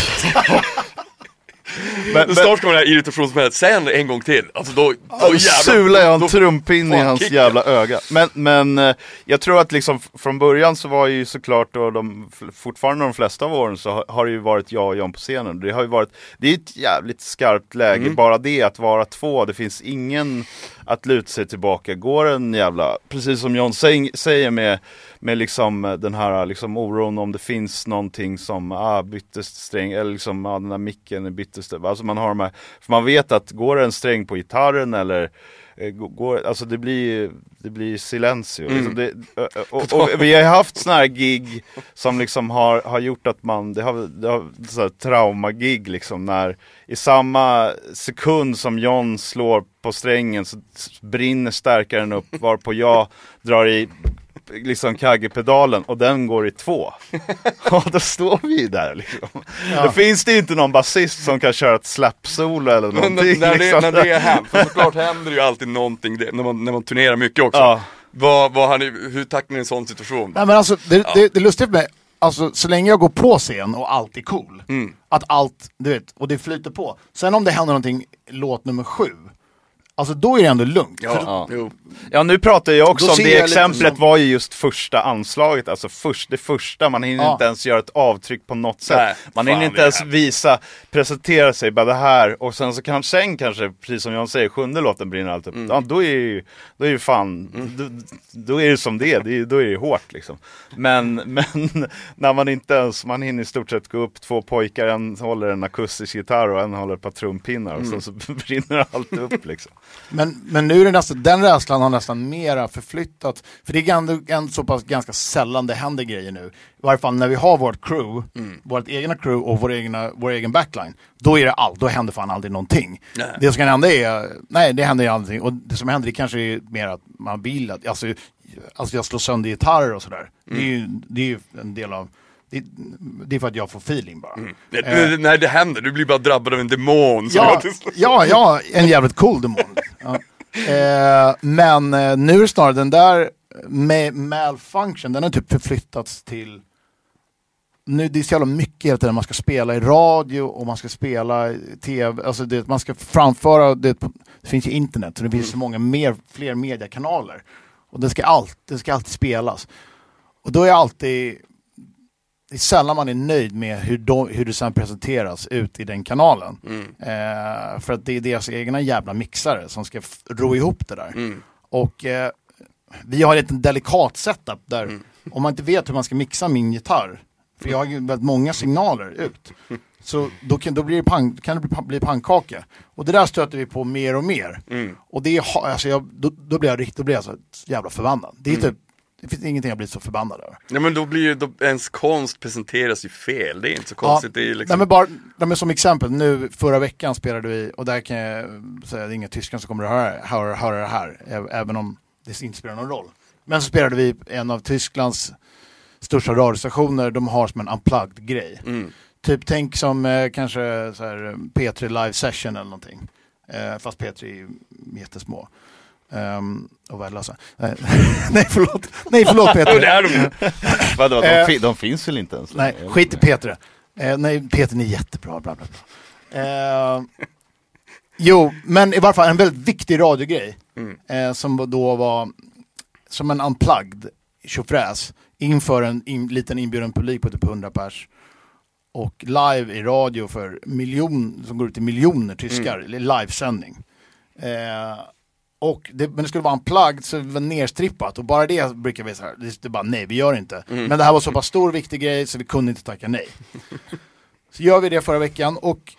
Men, Men snart kommer det här irritationsmomentet, sen en gång till. Alltså då, då Då sular jag en då- trumpinne i hans kickar. jävla öga. Men, men eh, jag tror att liksom från början så var ju såklart och de, fortfarande de flesta av åren så har, har det ju varit jag och John på scenen. Det har ju varit, det är ett jävligt skarpt läge, Mm. bara det att vara två, det finns ingen att luta sig tillbaka. Går en jävla, precis som John säg, säger med, med liksom eh, den här liksom oron om det finns någonting som, ah byttes sträng, eller liksom, ah, den här micken byttes. Alltså man har de här, för man vet att går det en sträng på gitarren eller eh, går, alltså det blir, det blir silencio. Mm. Liksom det, ö- och, och, vi har haft sådana här gig som liksom har, har gjort att man, det har, det har så här traumagig liksom när i samma sekund som John slår på strängen så brinner stärkaren upp varpå jag drar i liksom kaggepedalen och den går i två. Och då står vi där liksom. Då finns det ju inte någon basist som kan köra ett slap-solo eller Men någonting. när, det, liksom. när det händer, för såklart händer det ju alltid någonting det, när, man, när man turnerar mycket också. Ja. Vad, vad har ni, hur tacklar ni en sån situation? Nej men alltså, det, det, det är lustigt med, alltså så länge jag går på scen och allt är cool, Mm. att allt, du vet, och det flyter på. Sen om det händer någonting, låt nummer sju, alltså då är det ändå lugnt. Ja, jo. Ja nu pratar jag också Då om det exemplet som- var ju just första anslaget, alltså först, det första, man hinner Ja. inte ens göra ett avtryck på något sätt. Nej, man hinner inte ens visa, presentera sig, bara det här och sen så kan sen kanske, precis som John säger, sjunde låten brinner allt upp. Mm. Ja då är ju, då är det fan, då, då är det som det är, det är, då är det hårt liksom. Men, men när man inte ens, man hinner i stort sett gå upp, två pojkar, en håller en akustisk gitarr och en håller ett par trumpinnar och sen så brinner allt upp liksom. Men, men nu är det nästan, den rädslan har nästan mera förflyttat, för det är ändå, ändå så pass ganska sällan det händer grejer nu. I varje fall när vi har vårt crew, vårt egna crew och vår, egna, vår egen backline, då är det allt, då händer fan aldrig någonting. Nej. Det som kan hända är, nej det händer ju aldrig, och det som händer det kanske är mer att man vill att, alltså, alltså jag slår sönder gitarrer och sådär. Det, är ju, det är ju en del av, det, är för att jag får feeling bara. Nej, det- När det händer, du blir bara drabbad av en demon. Ja, jag ja, ja, en jävligt cool demon. Ja. Eh, men eh, nu är det snarare den där med malfunction, den har typ förflyttats till nu, det är så jävla mycket hela tiden, man ska spela i radio och man ska spela i tv, alltså det, man ska framföra, det, det finns ju internet så det finns så många mer, fler mediekanaler. Och det ska, allt, det ska alltid spelas. Och då är alltid, det är sällan man är nöjd med hur, de, hur det sen presenteras ut i den kanalen. Eh, för att det är deras egna jävla mixare som ska ro ihop det där. Och eh, vi har ett delikat setup där om man inte vet hur man ska mixa min gitarr, för jag har ju väldigt många signaler ut, så då kan, då blir det pan, kan det bli, pannkaka. Och det där stöter vi på mer och mer. Och det är, alltså jag, då, då blir jag riktigt, då blir jag så jävla förbannad. Det är typ, det finns ingenting jag blir så förbannad över. Nej men då blir ju, då, ens konst presenteras ju fel, det är inte så konstigt. Det är liksom... Nej, men bara, nej, men som exempel, nu förra veckan spelade vi, och där kan jag säga, det är inga tyskar som kommer att höra, höra, höra det här, även om det inte spelar någon roll. Men så spelade vi en av Tysklands största radiostationer, de har som en unplugged grej. Mm. Typ tänk som eh, kanske så här, eh, P3 live session eller någonting. Eh, fast P3 är jättesmå. Um, och värdelösa. Nej, nej förlåt, nej förlåt Jo, det P3. är de. Vadå, de, Eh, fi- de finns väl inte ens? Nej, skit i Peter. Eh, nej, Peter är jättebra, bla bla bla. Eh, jo, men i varje fall en väldigt viktig radiogrej. Eh, som då var som en unplugged tjofräs inför en in, liten inbjuden publik på typ 100 pers. Och live i radio för miljon, som går ut till miljoner tyskar, mm. livesändning. Eh, och det, men det skulle vara unplugged så det var nerstrippat och bara det brukar vi säga, det det bara nej vi gör inte. Men det här var så pass stor och viktig grej så vi kunde inte tacka nej. så gör vi det förra veckan och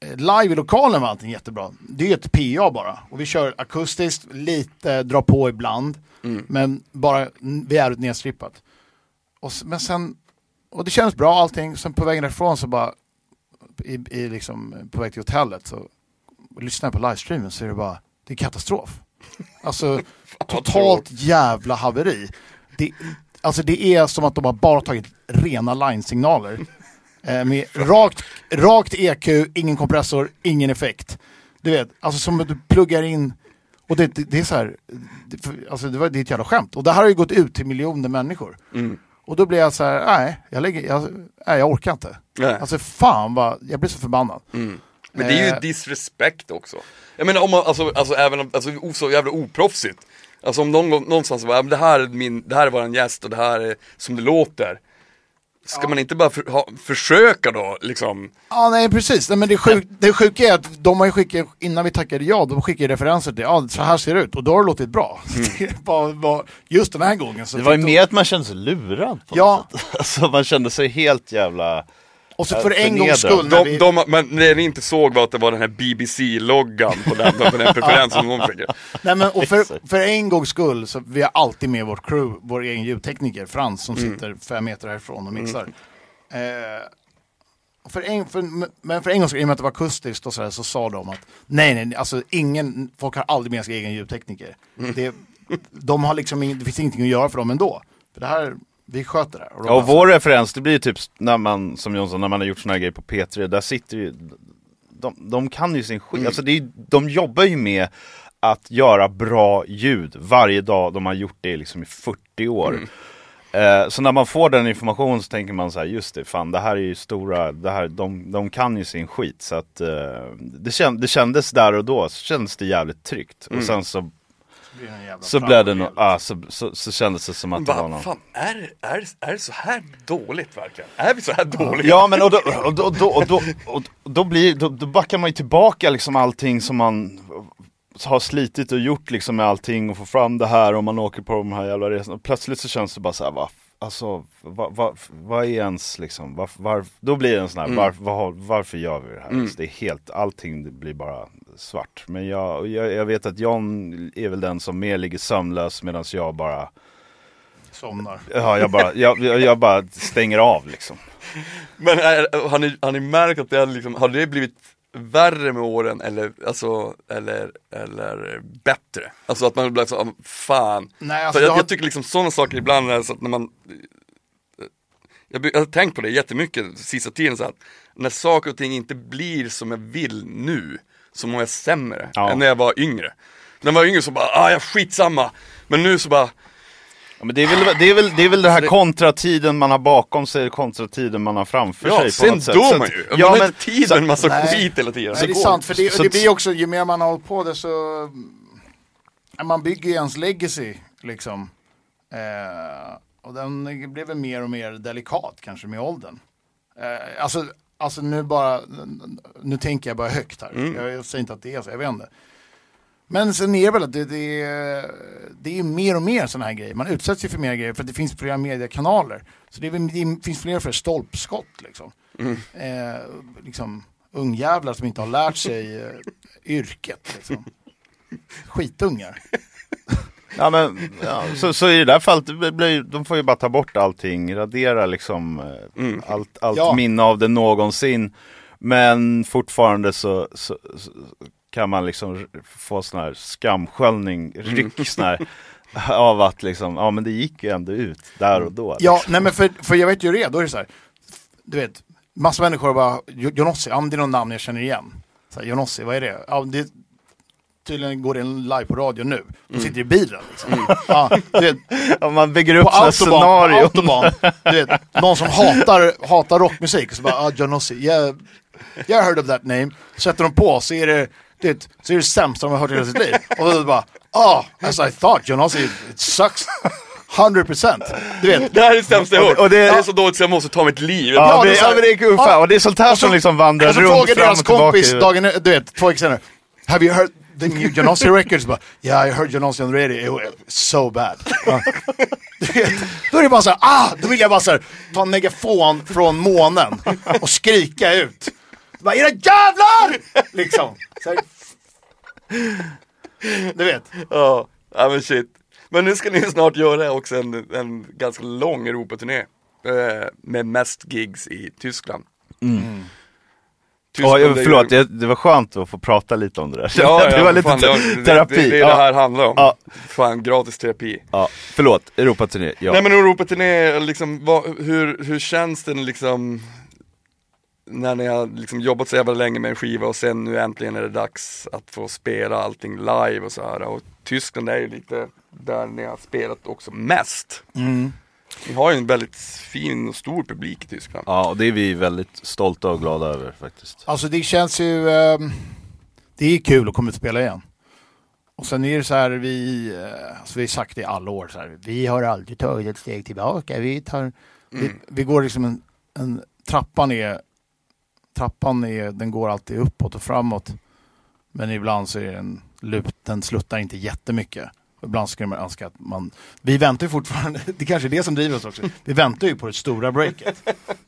eh, live i lokalen var allting jättebra. Det är ju ett PA bara och vi kör akustiskt, lite dra på ibland. Men bara, vi är nedstrippat. Och, men sen, och det känns bra allting, sen på vägen därifrån så bara, i, i liksom, på väg till hotellet så lyssnar jag på livestreamen så är det bara, det är katastrof. Alltså totalt jävla haveri. Det, alltså det är som att de har bara tagit rena line-signaler. Eh, med rakt, rakt EQ, ingen kompressor, ingen effekt. Du vet, alltså som att du pluggar in och det, det, det är så här, det, alltså det, var, det är ett jävla skämt. Och det här har ju gått ut till miljoner människor. Och då blir jag så här, nej, jag, lägger, jag, nej, jag orkar inte. Nej. Alltså fan vad, jag blir så förbannad. Men det är ju Eh. disrespect också. Jag menar om man, alltså, alltså även om, alltså o- så jävla oproffsigt. Alltså om någon, gång- någonstans bara, "Ja, det här är min, det här är våran gäst och det här är som det låter. Ska man inte bara för, ha, försöka då liksom? Ja, nej precis. Nej, men det, sjuk, det sjuka är att de har ju skickat, innan vi tackade ja, de skickade referenser till, ja så här ser det ut och då har det låtit bra. Det är bara, bara, just den här gången så Det var ju mer att man kände sig lurad på Ja. något sätt. Alltså man kände sig helt jävla... Och så för en gångs skull, när De, vi, de, men det ni inte såg var att det var den här BBC-loggan på den, på den preferensen de fick. nej, men, och för, för en gångs skull, så vi har alltid med vårt crew, vår egen ljudtekniker Frans som sitter fem meter härifrån och mixar. Eh, och för en, för, men för en gångs skull, i och med att det var akustiskt och så, här, så sa de att nej, nej, alltså ingen, folk har aldrig med sig egen ljudtekniker. Det, de har liksom, ing- det finns ingenting att göra för dem ändå. För det här, vi sköter det de Ja, och vår referens, det blir ju typ när man, som Jonsson, när man har gjort såna här grejer på P3, där sitter ju, de, de kan ju sin skit, alltså det är, de jobbar ju med att göra bra ljud varje dag, de har gjort det liksom i 40 år. Eh, så när man får den informationen så tänker man så här, just det, fan det här är ju stora, det här, de, de kan ju sin skit. Så att eh, det, känd, det kändes där och då, så kändes det jävligt tryggt. Och sen så, så blev det framgång. no, ah, så, så, så kändes det som att det var någon fan, är, är, är det så här dåligt verkligen? Är vi så här dåliga? Ja men och då, och då, och då, och då, och då, blir, då, då backar man ju tillbaka liksom allting som man har slitit och gjort liksom med allting och få fram det här och man åker på de här jävla resorna. Plötsligt så känns det bara så här, va, alltså vad, vad, vad är ens liksom, var, var, då blir det en sån här, var, var, varför gör vi det här? Alltså, det är helt, allting blir bara svart. Men jag, jag, jag vet att John är väl den som mer ligger sömnlös medan jag bara, Somnar. ja jag bara, jag, jag, jag bara stänger av liksom. Men är, har, ni, har ni märkt att det har, liksom, har det blivit värre med åren eller, alltså, eller, eller bättre? Alltså att man blir så, ah, fan. Nej, alltså, jag, har- jag tycker liksom sådana saker ibland är så att när man jag, jag har tänkt på det jättemycket sista tiden så att när saker och ting inte blir som jag vill nu så mår jag sämre Ja. än när jag var yngre. När jag var yngre så bara, ah jag skitsamma. Men nu så bara, Ja, men det, är väl, det, är väl, det är väl den här kontratiden man har bakom sig, kontratiden man har framför sig ja på sen något sätt. dör Så man ju. Ja, man har men, inte tid så- med en massa nej. skit hela tiden. Nej, det är sant, för det, så- det blir också, ju mer man har hållit på det så, ja, man bygger ju ens legacy liksom. Eh, och den blir väl mer och mer delikat kanske med åldern. Eh, alltså, alltså nu bara, nu tänker jag bara högt här. Jag, jag säger inte att det är så, jag vet inte. Men sen är det väl att det, det, är, det är mer och mer sådana här grejer. Man utsätts ju för mer grejer för att det finns flera mediekanaler. Så det, är, det finns fler fler stolpskott liksom. Eh, liksom ungjävlar som inte har lärt sig eh, yrket. Liksom. Skitungar. Ja, men, ja, så, så i det där fallet, det blir, de får ju bara ta bort allting, radera liksom eh, allt, allt Ja. minne av det någonsin. Men fortfarande så, så, så kan man liksom få sån här skamsköljning, ryck sån här, av att liksom, ja men det gick ju ändå ut där och då. Ja, liksom. nej men för, för jag vet ju det, då är det så här. Du vet, massa människor bara, "Jo- Jonossi, ja det är någon namn jag känner igen. Så här, Jonossi, vad är det? Ja, det tydligen går det en live på radio nu. De sitter i bilen liksom. Ja, du vet, Ja, man bygger upp på såna autobahn, på scenarion. autobahn. Du vet, någon som hatar, hatar rockmusik och så bara, ah, Jonossi, yeah, yeah, I heard of that name. Sätter de på så är det, du vet, så är det sämsta de har hört i hela sitt liv. Och då bara, ah, as I thought, Jonossi, it sucks. 100%. Du vet, Det här är det sämsta jag hört. Och det- det, är så dåligt så jag måste ta mitt liv. Ja, Ja, det, det är så ja, det är ungefär, Ja. och det är sånt här Och så- som liksom vandrar och så runt frågar fram deras och tillbaka. kompis dagen, du vet, två veckor senare. Have you heard the new Jonossi records? Bara, yeah, I heard Jonossi on the radio. It was so bad. Ja. Då är det bara så här, ah, då vill jag bara så här, ta en megafon från månen och skrika ut. Bara, era jävlar! Liksom. Så här. Du vet. Ja, ja men shit. Men nu ska ni snart göra också en, en ganska lång Europaturné. Eh, med mest gigs i Tyskland. Ja, jag- är ju- förlåt, det, det var skönt att få prata lite om det där. Ja, det var lite fan, det, det, terapi. Det, det är det ja, här handlar om. Ja. Fan, gratis terapi. ja, förlåt, Europaturné. Ja. Nej men Europaturné, liksom, vad, hur, hur känns det liksom när ni har liksom jobbat så jävla länge med en skiva och sen nu äntligen är det dags att få spela allting live och så här. Och Tyskland är ju lite där ni har spelat också mest. Vi har ju en väldigt fin och stor publik i Tyskland. Ja, och det är vi väldigt stolta och glada över faktiskt. Alltså det känns ju... ehm, det är kul att komma ut och spela igen. Och sen är det så här, vi, eh, alltså vi har sagt det i alla år, så här, vi har aldrig tagit ett steg tillbaka. Vi, tar, vi, vi går liksom en, en trappan är, trappan är, den går alltid uppåt och framåt. Men ibland så är den, lut, den sluttar inte jättemycket. Ibland skulle man önska att man, vi väntar ju fortfarande, det kanske är det som driver oss också, vi väntar ju på det stora breaket.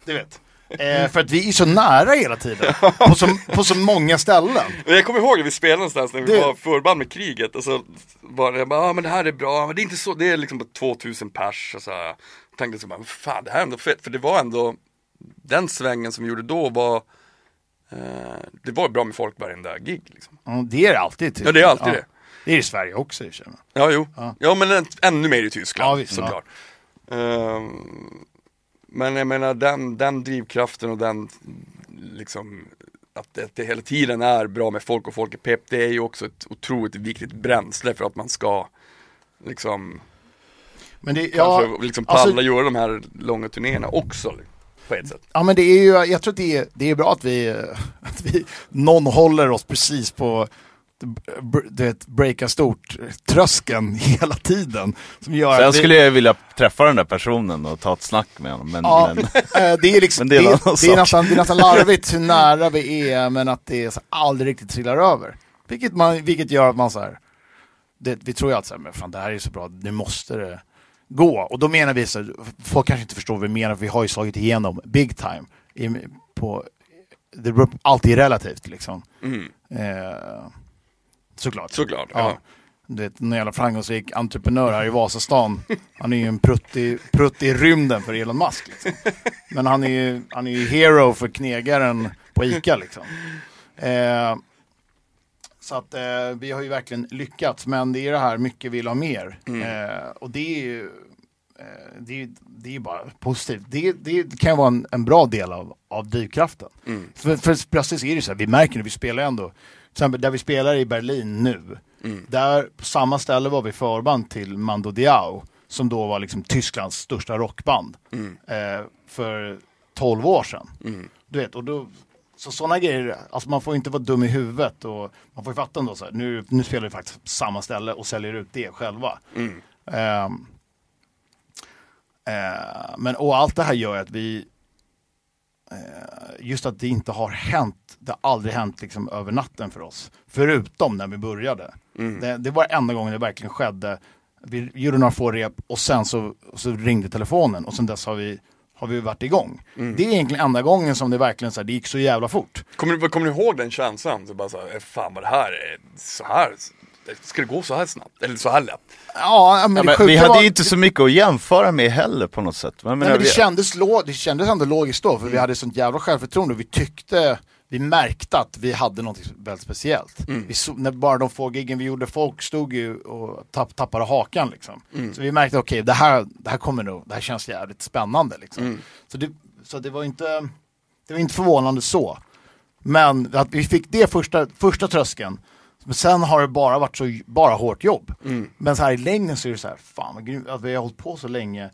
Du vet. Eh, för att vi är så nära hela tiden, på så, på så många ställen. Jag kommer ihåg när vi spelade någonstans när vi Det- var förband med kriget och så var det, jag bara, ah, men det här är bra, men det är inte så, det är liksom bara 2000 pers och så här. Jag tänkte så bara, fan det här är ändå fett, för det var ändå, den svängen som vi gjorde då var, eh, det var bra med folk varenda gig liksom. Ja, det är alltid. Typ. Ja det är alltid det. Det är i Sverige också för sig. Ja, jo. Ja. Ja, men än- ännu mer i Tyskland Ja, visst, såklart. Ehm, men jag menar den, den drivkraften och den liksom att det, det hela tiden är bra med folk och folk är pepp, det är ju också ett otroligt viktigt bränsle för att man ska liksom, Men det, ja, liksom palla alltså- göra de här långa turnéerna också på ett sätt. ja men det är ju, jag tror att det är, det är bra att vi, att vi, någon håller oss precis på du vet, breaka stort tröskeln hela tiden. Som gör Sen vi- skulle jag vilja träffa den där personen och ta ett snack med honom. Men, Ja, men eh, det är liksom, Men det det är det, är nästan, det är nästan larvigt hur nära vi är men att det så aldrig riktigt trillar över. Vilket, man, vilket gör att man så här, det, vi tror ju alltid så här, men fan det här är så bra, nu måste det gå. Och då menar vi så här, folk kanske inte förstår vad vi menar, för vi har ju slagit igenom big time. I, på, det är alltid relativt liksom. Mm. Eh, såklart. Såklart, Ja. ja. Du vet, en jävla framgångsrik entreprenör här i Vasastan. Han är ju en prutt i, prutt i rymden för Elon Musk. Liksom. Men han är ju han är ju hero för knegaren på ICA liksom. Eh, så att eh, vi har ju verkligen lyckats. Men det är det här, mycket vill ha mer. Eh, och det är ju eh, det är, det är bara positivt. Det, det kan ju vara en, en bra del av, av drivkraften. För, för plötsligt är det så här, vi märker det, vi spelar ändå, exempel där vi spelar i Berlin nu, där på samma ställe var vi förband till Mando Diao, som då var liksom Tysklands största rockband eh, för 12 år sedan. Du vet, och då, så sådana grejer, alltså man får inte vara dum i huvudet och man får ju fatta ändå så här, nu, nu spelar vi faktiskt på samma ställe och säljer ut det själva. Ehm, eh, men och allt det här gör att vi eh, just att det inte har hänt, det har aldrig hänt liksom över natten för oss. Förutom när vi började. Det, det var enda gången det verkligen skedde. Vi gjorde några få rep och sen så, så ringde telefonen och sen dess har vi, har vi varit igång. Det är egentligen enda gången som det verkligen så här, det gick så jävla fort. Kommer, du, kommer du ihåg den känslan? Så bara så här, fan vad det här är, så här, ska det gå så här snabbt? Eller så här lätt? Ja, men, Ja, men vi hade var- ju inte så mycket att jämföra med heller på något sätt. Men, Nej, men det, vi- kändes lo- det kändes ändå logiskt då, för vi hade sånt jävla självförtroende och vi tyckte, vi märkte att vi hade något väldigt speciellt. Vi så, när bara de få giggen vi gjorde, folk stod ju och tapp, tappade hakan liksom. Så vi märkte, okej, det, här, det här kommer nog, det här känns jävligt spännande liksom. Så, det, så det var inte, det var inte förvånande så. Men att vi fick det första, första tröskeln, men sen har det bara varit så bara hårt jobb. Men så här i längden så är det så här, fan vad grymt att vi har hållit på så länge.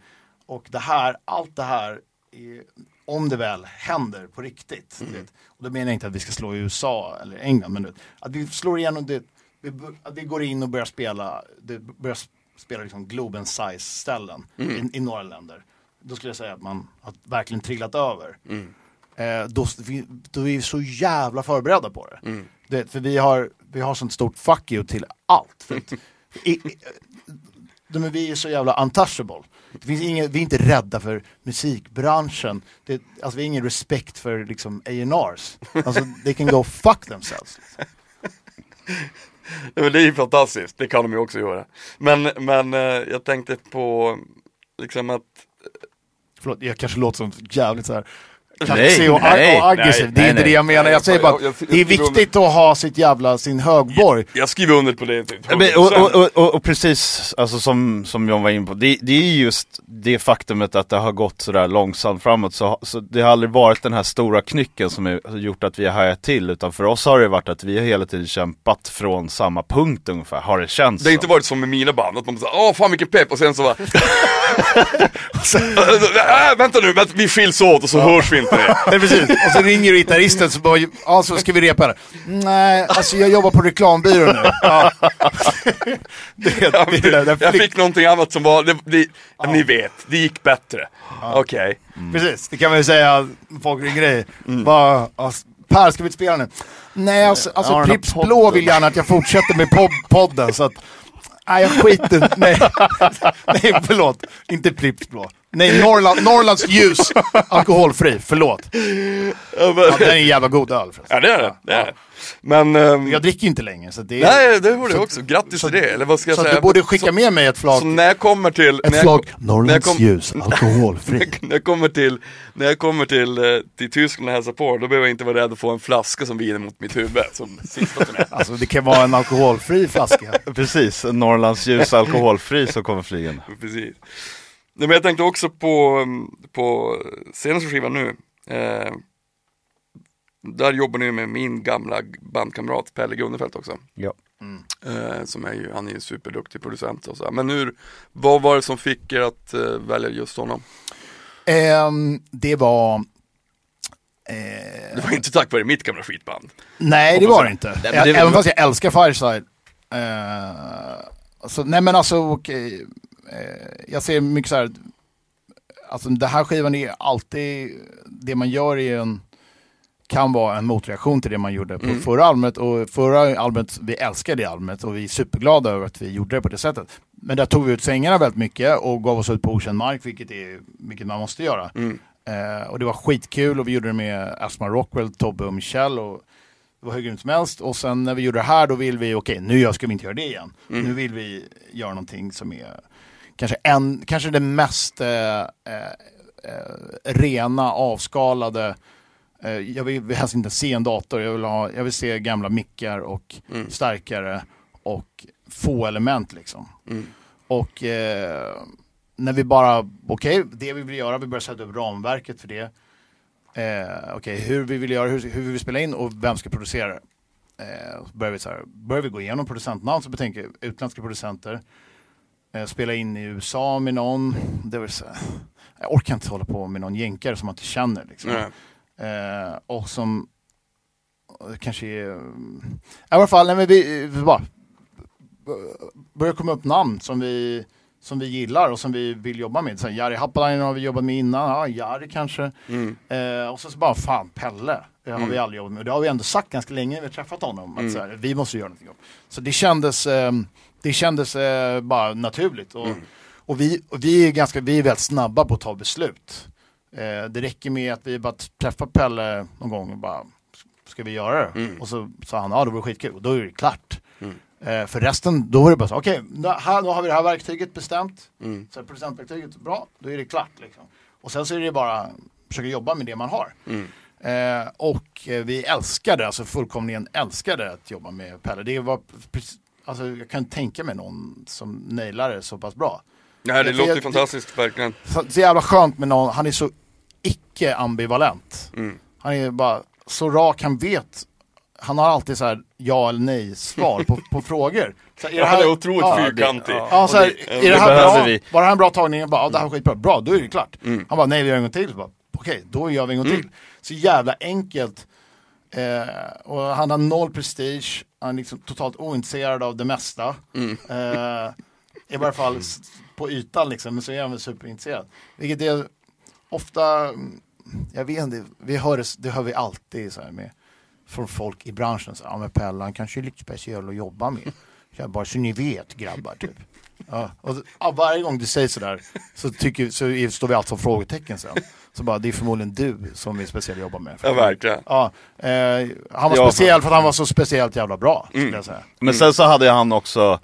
Och det här, allt det här, är, om det väl händer på riktigt. Vet, och då menar jag inte att vi ska slå i USA eller England, men att vi slår igenom det, vi, att vi går in och börjar spela, det börjar spela liksom Globen size ställen i, i några länder. Då skulle jag säga att man har verkligen trillat över. Eh, då, vi, då är vi så jävla förberedda på det. det för vi har, vi har sånt stort fuck you till allt. För att, i, i, de, vi är så jävla untouchable. Det finns ingen, vi är inte rädda för musikbranschen. Det, alltså, vi har ingen respekt för liksom A&Rs. Alltså, they can go fuck themselves. Det är ju fantastiskt, det kan de ju också göra. Men, men eh, jag tänkte på liksom att Förlåt, jag kanske låter som jävligt så här kaxig och, nej, och aggressiv. nej, det är nej, inte det jag menar. Jag säger bara, Jag- jag- det är viktigt att ha sitt jävla, sin högborg. Jag skriver under på det. Typ. Men, och, och, och, och, och precis, alltså som, som John var in på, det, det är just det faktumet att det har gått sådär långsamt framåt, så, så det har aldrig varit den här stora knycken som är, har gjort att vi har hajat till, utan för oss har det varit att vi har hela tiden kämpat från samma punkt ungefär, har det känts Det har inte varit som med mina band, att man säger åh fan vilken pepp och sen så bara äh, Vänta nu, vänta, vi skiljs åt och så hörs vi inte Nej, precis. Och så ringer gitarristen så bara, ja så ska vi repa det. Nej, alltså jag jobbar på reklambyrån nu. Ja. Det, det, det, det, det, Jag fick någonting annat som var, det, det, ni vet, det gick bättre. Okej. Precis, det kan man ju säga, folk ringer dig. Bara, alltså, per, ska vi inte spela nu? Nej, alltså, Ja, alltså Pripps. Blå vill gärna att jag fortsätter med pod podden, så att... Nej, jag skiter Nej, nej förlåt. Inte Pripps Blå. Nej, Norrland, Norrlands ljus, alkoholfri. Förlåt. Ja, den är en jävla god öl förresten. Ja det är det, det är det. Men, ehm, Jag dricker ju inte längre, så det är... nej det borde så- jag också, grattis till det, eller vad ska jag Så säga? du borde skicka så, med mig ett flak. så när jag kommer till... Ett när jag, flak när jag Norrlands kom- ljus, alkoholfri. när jag kommer till, när jag kommer till, eh, till Tyskland och hälsar på, då behöver jag inte vara rädd att få en flaska som viner mot mitt huvud som sista. Alltså det kan vara en alkoholfri flaska. Precis, en Norrlands ljus alkoholfri som kommer flygande. Precis. Nej, men jag tänkte också på, mm, på senaste skivan nu. Eh, där jobbar ni med min gamla bandkamrat Pelle Gunnefelt också. Ja. Eh, som är ju, han är ju superduktig producent och så. Men hur, vad var det som fick er att eh, välja just honom? Ehm, det var... eh, Det var inte tack vare mitt gamla skitband. nej, det var det inte. men det- Även fast jag älskar Fireside. Eh, alltså, nej men alltså okej. Eh, jag ser mycket så här. Alltså det här skivan är alltid, det man gör är en, kan vara en motreaktion till det man gjorde på förra albumet. Och förra albumet, vi älskar det albumet och vi är superglada över att vi gjorde det på det sättet. Men där tog vi ut svängarna väldigt mycket och gav oss ut på okänd mark, vilket, är, vilket man måste göra. Eh, och det var skitkul och vi gjorde det med Asma Rockwell, Tobbe och Michelle. Och det var hur grymt som helst. Och sen när vi gjorde det här då vill vi, okej nu ska vi inte göra det igen. Nu vill vi göra någonting som är kanske, en, kanske det mest eh, eh, eh, rena, avskalade. Eh, jag vill, vill helst inte se en dator, jag vill, ha, jag vill se gamla mickar och starkare och få element liksom. Och eh, när vi bara, okej, det vi vill göra, vi börjar sätta upp ramverket för det. Eh, okej, hur vi vill göra, hur, hur vi vill spela in och vem ska producera det. Eh, så börjar vi, så här, börjar vi gå igenom producentnamn, så betänker utländska producenter. Eh, spela in i USA med någon. Det så här, jag orkar inte hålla på med någon jänkare som man inte känner. Liksom. Nej. Eh, och som eh, kanske är... I alla fall, nej, men vi, vi bara börjar komma upp namn som vi, som vi gillar och som vi vill jobba med. Så Jari Happalainen har vi jobbat med innan, ja, Jari kanske. Mm. Eh, och så, så bara, fan Pelle, det har vi aldrig jobbat med. Och det har vi ändå sagt ganska länge när vi har träffat honom. Att, så här, vi måste göra någonting. Så det kändes, eh, det kändes eh, bara naturligt. Och, och, vi, och vi, är ganska, vi är väldigt snabba på att ta beslut. Eh, det räcker med att vi bara träffar Pelle någon gång och bara, ska vi göra det? Och så sa han, ja det vore skitkul. Och då är det klart. Eh, för resten, då är det bara så, okej, då- här, då har vi det här verktyget bestämt. Så här, producentverktyget, bra, då är det klart. Liksom. Och sen så är det bara försöka jobba med det man har. Eh, och eh, vi älskade, alltså fullkomligen älskade att jobba med Pelle. Det var, alltså, jag kan tänka mig någon som nailar det så pass bra. Nej, det För låter jag- fantastiskt, verkligen. Så, så jävla skönt med någon, han är så icke ambivalent. Mm. Han är bara så rak, han vet. Han har alltid så här ja eller nej svar på, på frågor. Så här, är det Han här- är otroligt ja, fyrkantig. Ja, så här, är det det här bra? vi. Var det här en bra tagning? Bara, ja, det här var skitbra. Bra, då är det klart. Han bara, nej vi gör en gång till. Bara, Okej, då gör vi en gång till. Så jävla enkelt. Eh, och han har noll prestige. Han är liksom totalt ointresserad av det mesta. Eh, I varje fall på ytan liksom, men så är han väl superintresserad. Vilket är ofta, mm, jag vet inte, vi hör det, det hör vi alltid så här med från folk i branschen. Så, här, ja men Pelle han kanske är lite speciell att jobba med. Så jag bara, så ni vet grabbar typ. Ja, och, ja, varje gång du säger sådär så, tycker, så står vi alltid som frågetecken sen. Så bara, det är förmodligen du som är speciell att jobba med. Ja, verkligen. Ja, eh, han var Ja, speciell för att han var så speciellt jävla bra, säga. Men sen så hade han också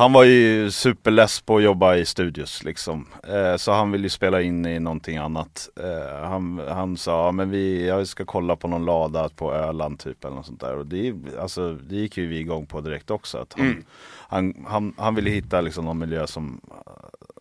han var ju superless på att jobba i studios liksom. Eh, så han ville ju spela in i någonting annat. Eh, han, han sa, men vi, jag ska kolla på någon lada på Öland typ eller något sånt där. Och det, alltså, det gick ju vi igång på direkt också. Att han, Mm. han, han, han ville hitta liksom någon miljö som,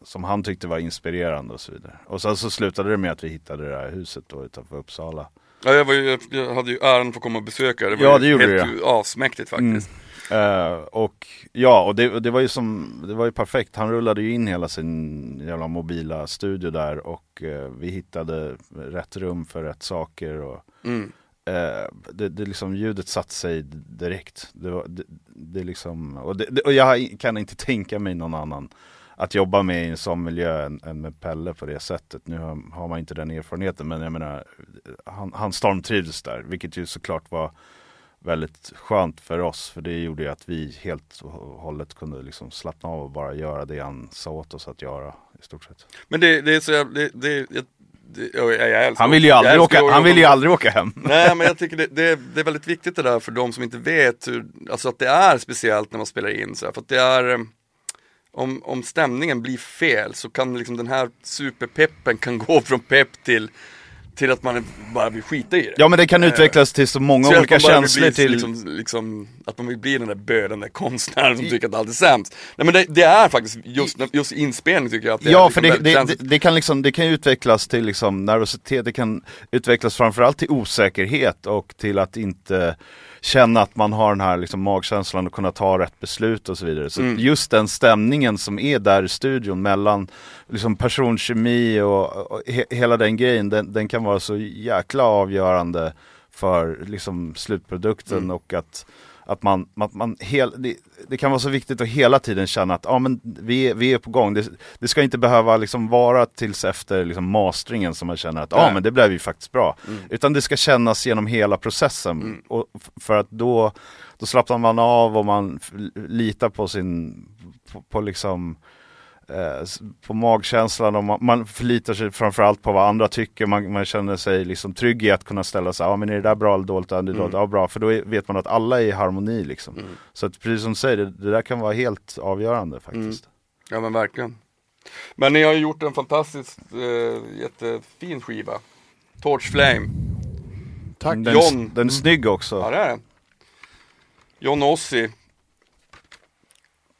som han tyckte var inspirerande och så vidare. Och sen så slutade det med att vi hittade det här huset då utanför Uppsala. Ja, jag, var ju, jag hade ju äran att få komma och besöka det. var Ja, det gjorde helt du, ju asmäktigt faktiskt. Eh, och ja, och det, det var ju som, det var ju perfekt. Han rullade ju in hela sin jävla mobila studio där och eh, vi hittade rätt rum för rätt saker och Mm. eh, det, det liksom, ljudet satte sig direkt. Det, var, det, det liksom, och, det, och jag kan inte tänka mig någon annan att jobba med i en sån miljö än, än med Pelle på det sättet. Nu har, har man inte den erfarenheten men jag menar, han, han stormtrivdes där, vilket ju såklart var väldigt skönt för oss för det gjorde ju att vi helt och hållet kunde liksom slappna av och bara göra det han sa åt oss att göra i stort sett. Men det, det är så jävla, det, det, jag, det, jag, jag älskar Han vill ju aldrig, åka, han vill ju aldrig åka hem. Nej men jag tycker det, det, det är väldigt viktigt det där för de som inte vet hur, alltså att det är speciellt när man spelar in så här, för att det är eh, om, om stämningen blir fel så kan liksom den här superpeppen kan gå från pepp till till att man bara vill skita i det. Ja men det kan utvecklas till så många Så olika känslor till liksom, liksom, att man vill bli den där bödande konstnären som tycker att allt är sämst. Nej men det, det är faktiskt, just, just i inspelning tycker jag att det Ja, är för liksom det, väldigt det, det, känsligt. det, kan liksom, det kan utvecklas till liksom nervositet, det kan utvecklas framförallt till osäkerhet och till att inte känna att man har den här liksom magkänslan och kunna ta rätt beslut och så vidare. Så Mm. just den stämningen som är där i studion mellan liksom personkemi och, och he, hela den grejen, den, den kan vara så jäkla avgörande för liksom slutprodukten Mm. och att att man, man, man hel, det, det kan vara så viktigt att hela tiden känna att ja, men vi, vi är på gång. Det, det ska inte behöva liksom vara tills efter liksom masteringen som man känner att ja Nej. men det blev ju faktiskt bra. Mm. Utan det ska kännas genom hela processen. Mm. Och för att då, då slappnar man av och man litar på sin, på, på liksom på magkänslan och man, man förlitar sig framförallt på vad andra tycker. Man, man känner sig liksom trygg i att kunna ställa sig, ja men är det där bra eller dåligt? Ja, det är dåligt. Mm. Ja bra, för då är, vet man att alla är i harmoni liksom. Mm. Så att precis som du säger, det, det där kan vara helt avgörande faktiskt. Ja men verkligen. Men ni har ju gjort en fantastiskt eh, jättefin skiva. Torch Flame. Tack. Den, John. den är snygg också. Ja det är den. John Ossi.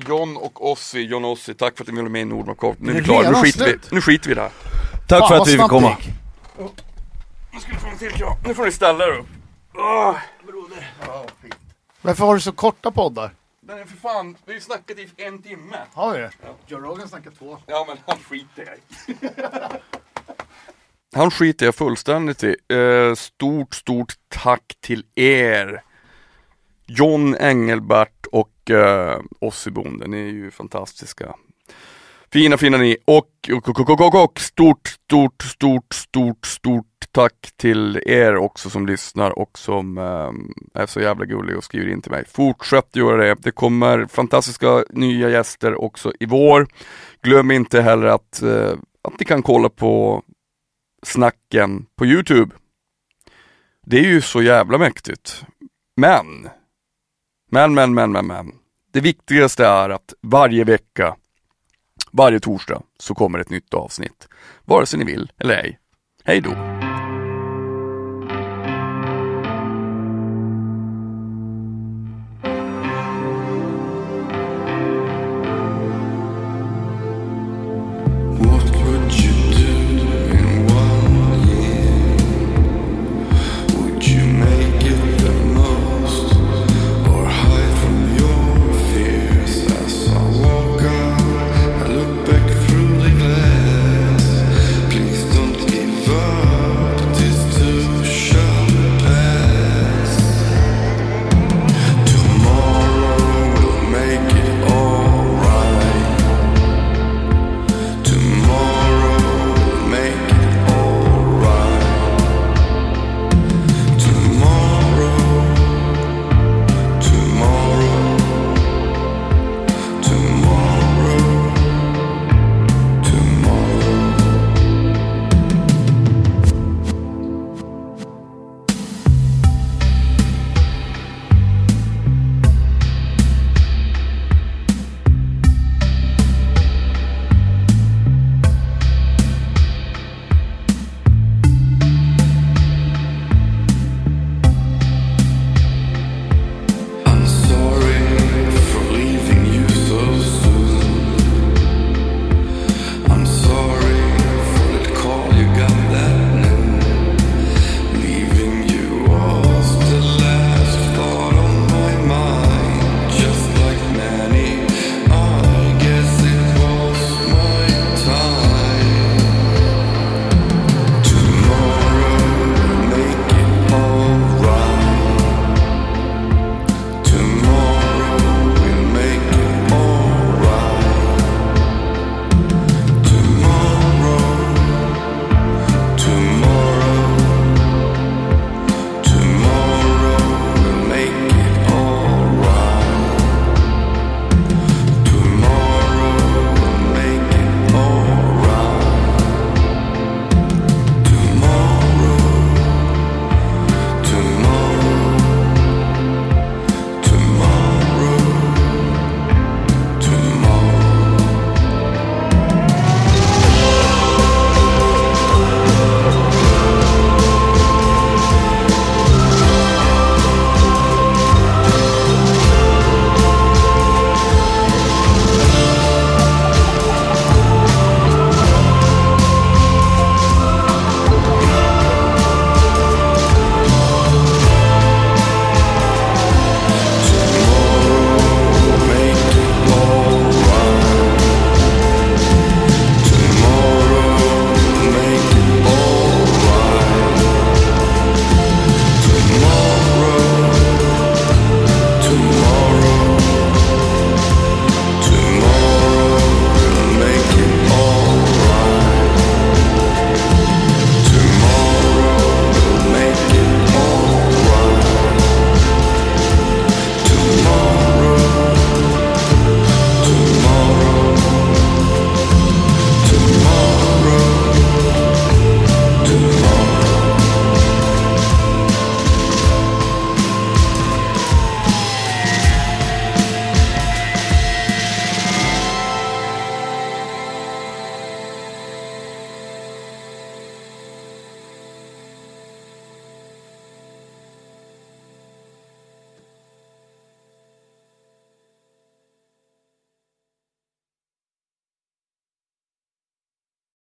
John och Ossi, John Ossi, tack för att ni ville med i Nordmark. Nu är vi Det är klara, nu skiter, vi, nu skiter vi i det här. Tack Fan, för att vi fick komma. Nu ska vi få en till kram. Nu får ni ställa er upp. Åh, Varför har du så korta poddar? men för fan, vi har ju snackat i en timme. Har vi det? Joe Rogan snackar två. Ja men han skiter jag. Han skiter jag fullständigt i. Eh, stort, stort tack till er. John Engelbert och eh, Ossi ni är ju fantastiska. Fina, fina ni. Och, och, och, och, och, och stort, stort, stort, stort, stort tack till er också som lyssnar och som eh, är så jävla gulliga och skriver in till mig. Fortsätt göra det. Det kommer fantastiska nya gäster också i vår. Glöm inte heller att, eh, att ni kan kolla på snacken på Youtube. Det är ju så jävla mäktigt. Men, men, men, men, men, men. Det viktigaste är att varje vecka, varje torsdag, så kommer ett nytt avsnitt. Vare sig ni vill eller ej. Hej då!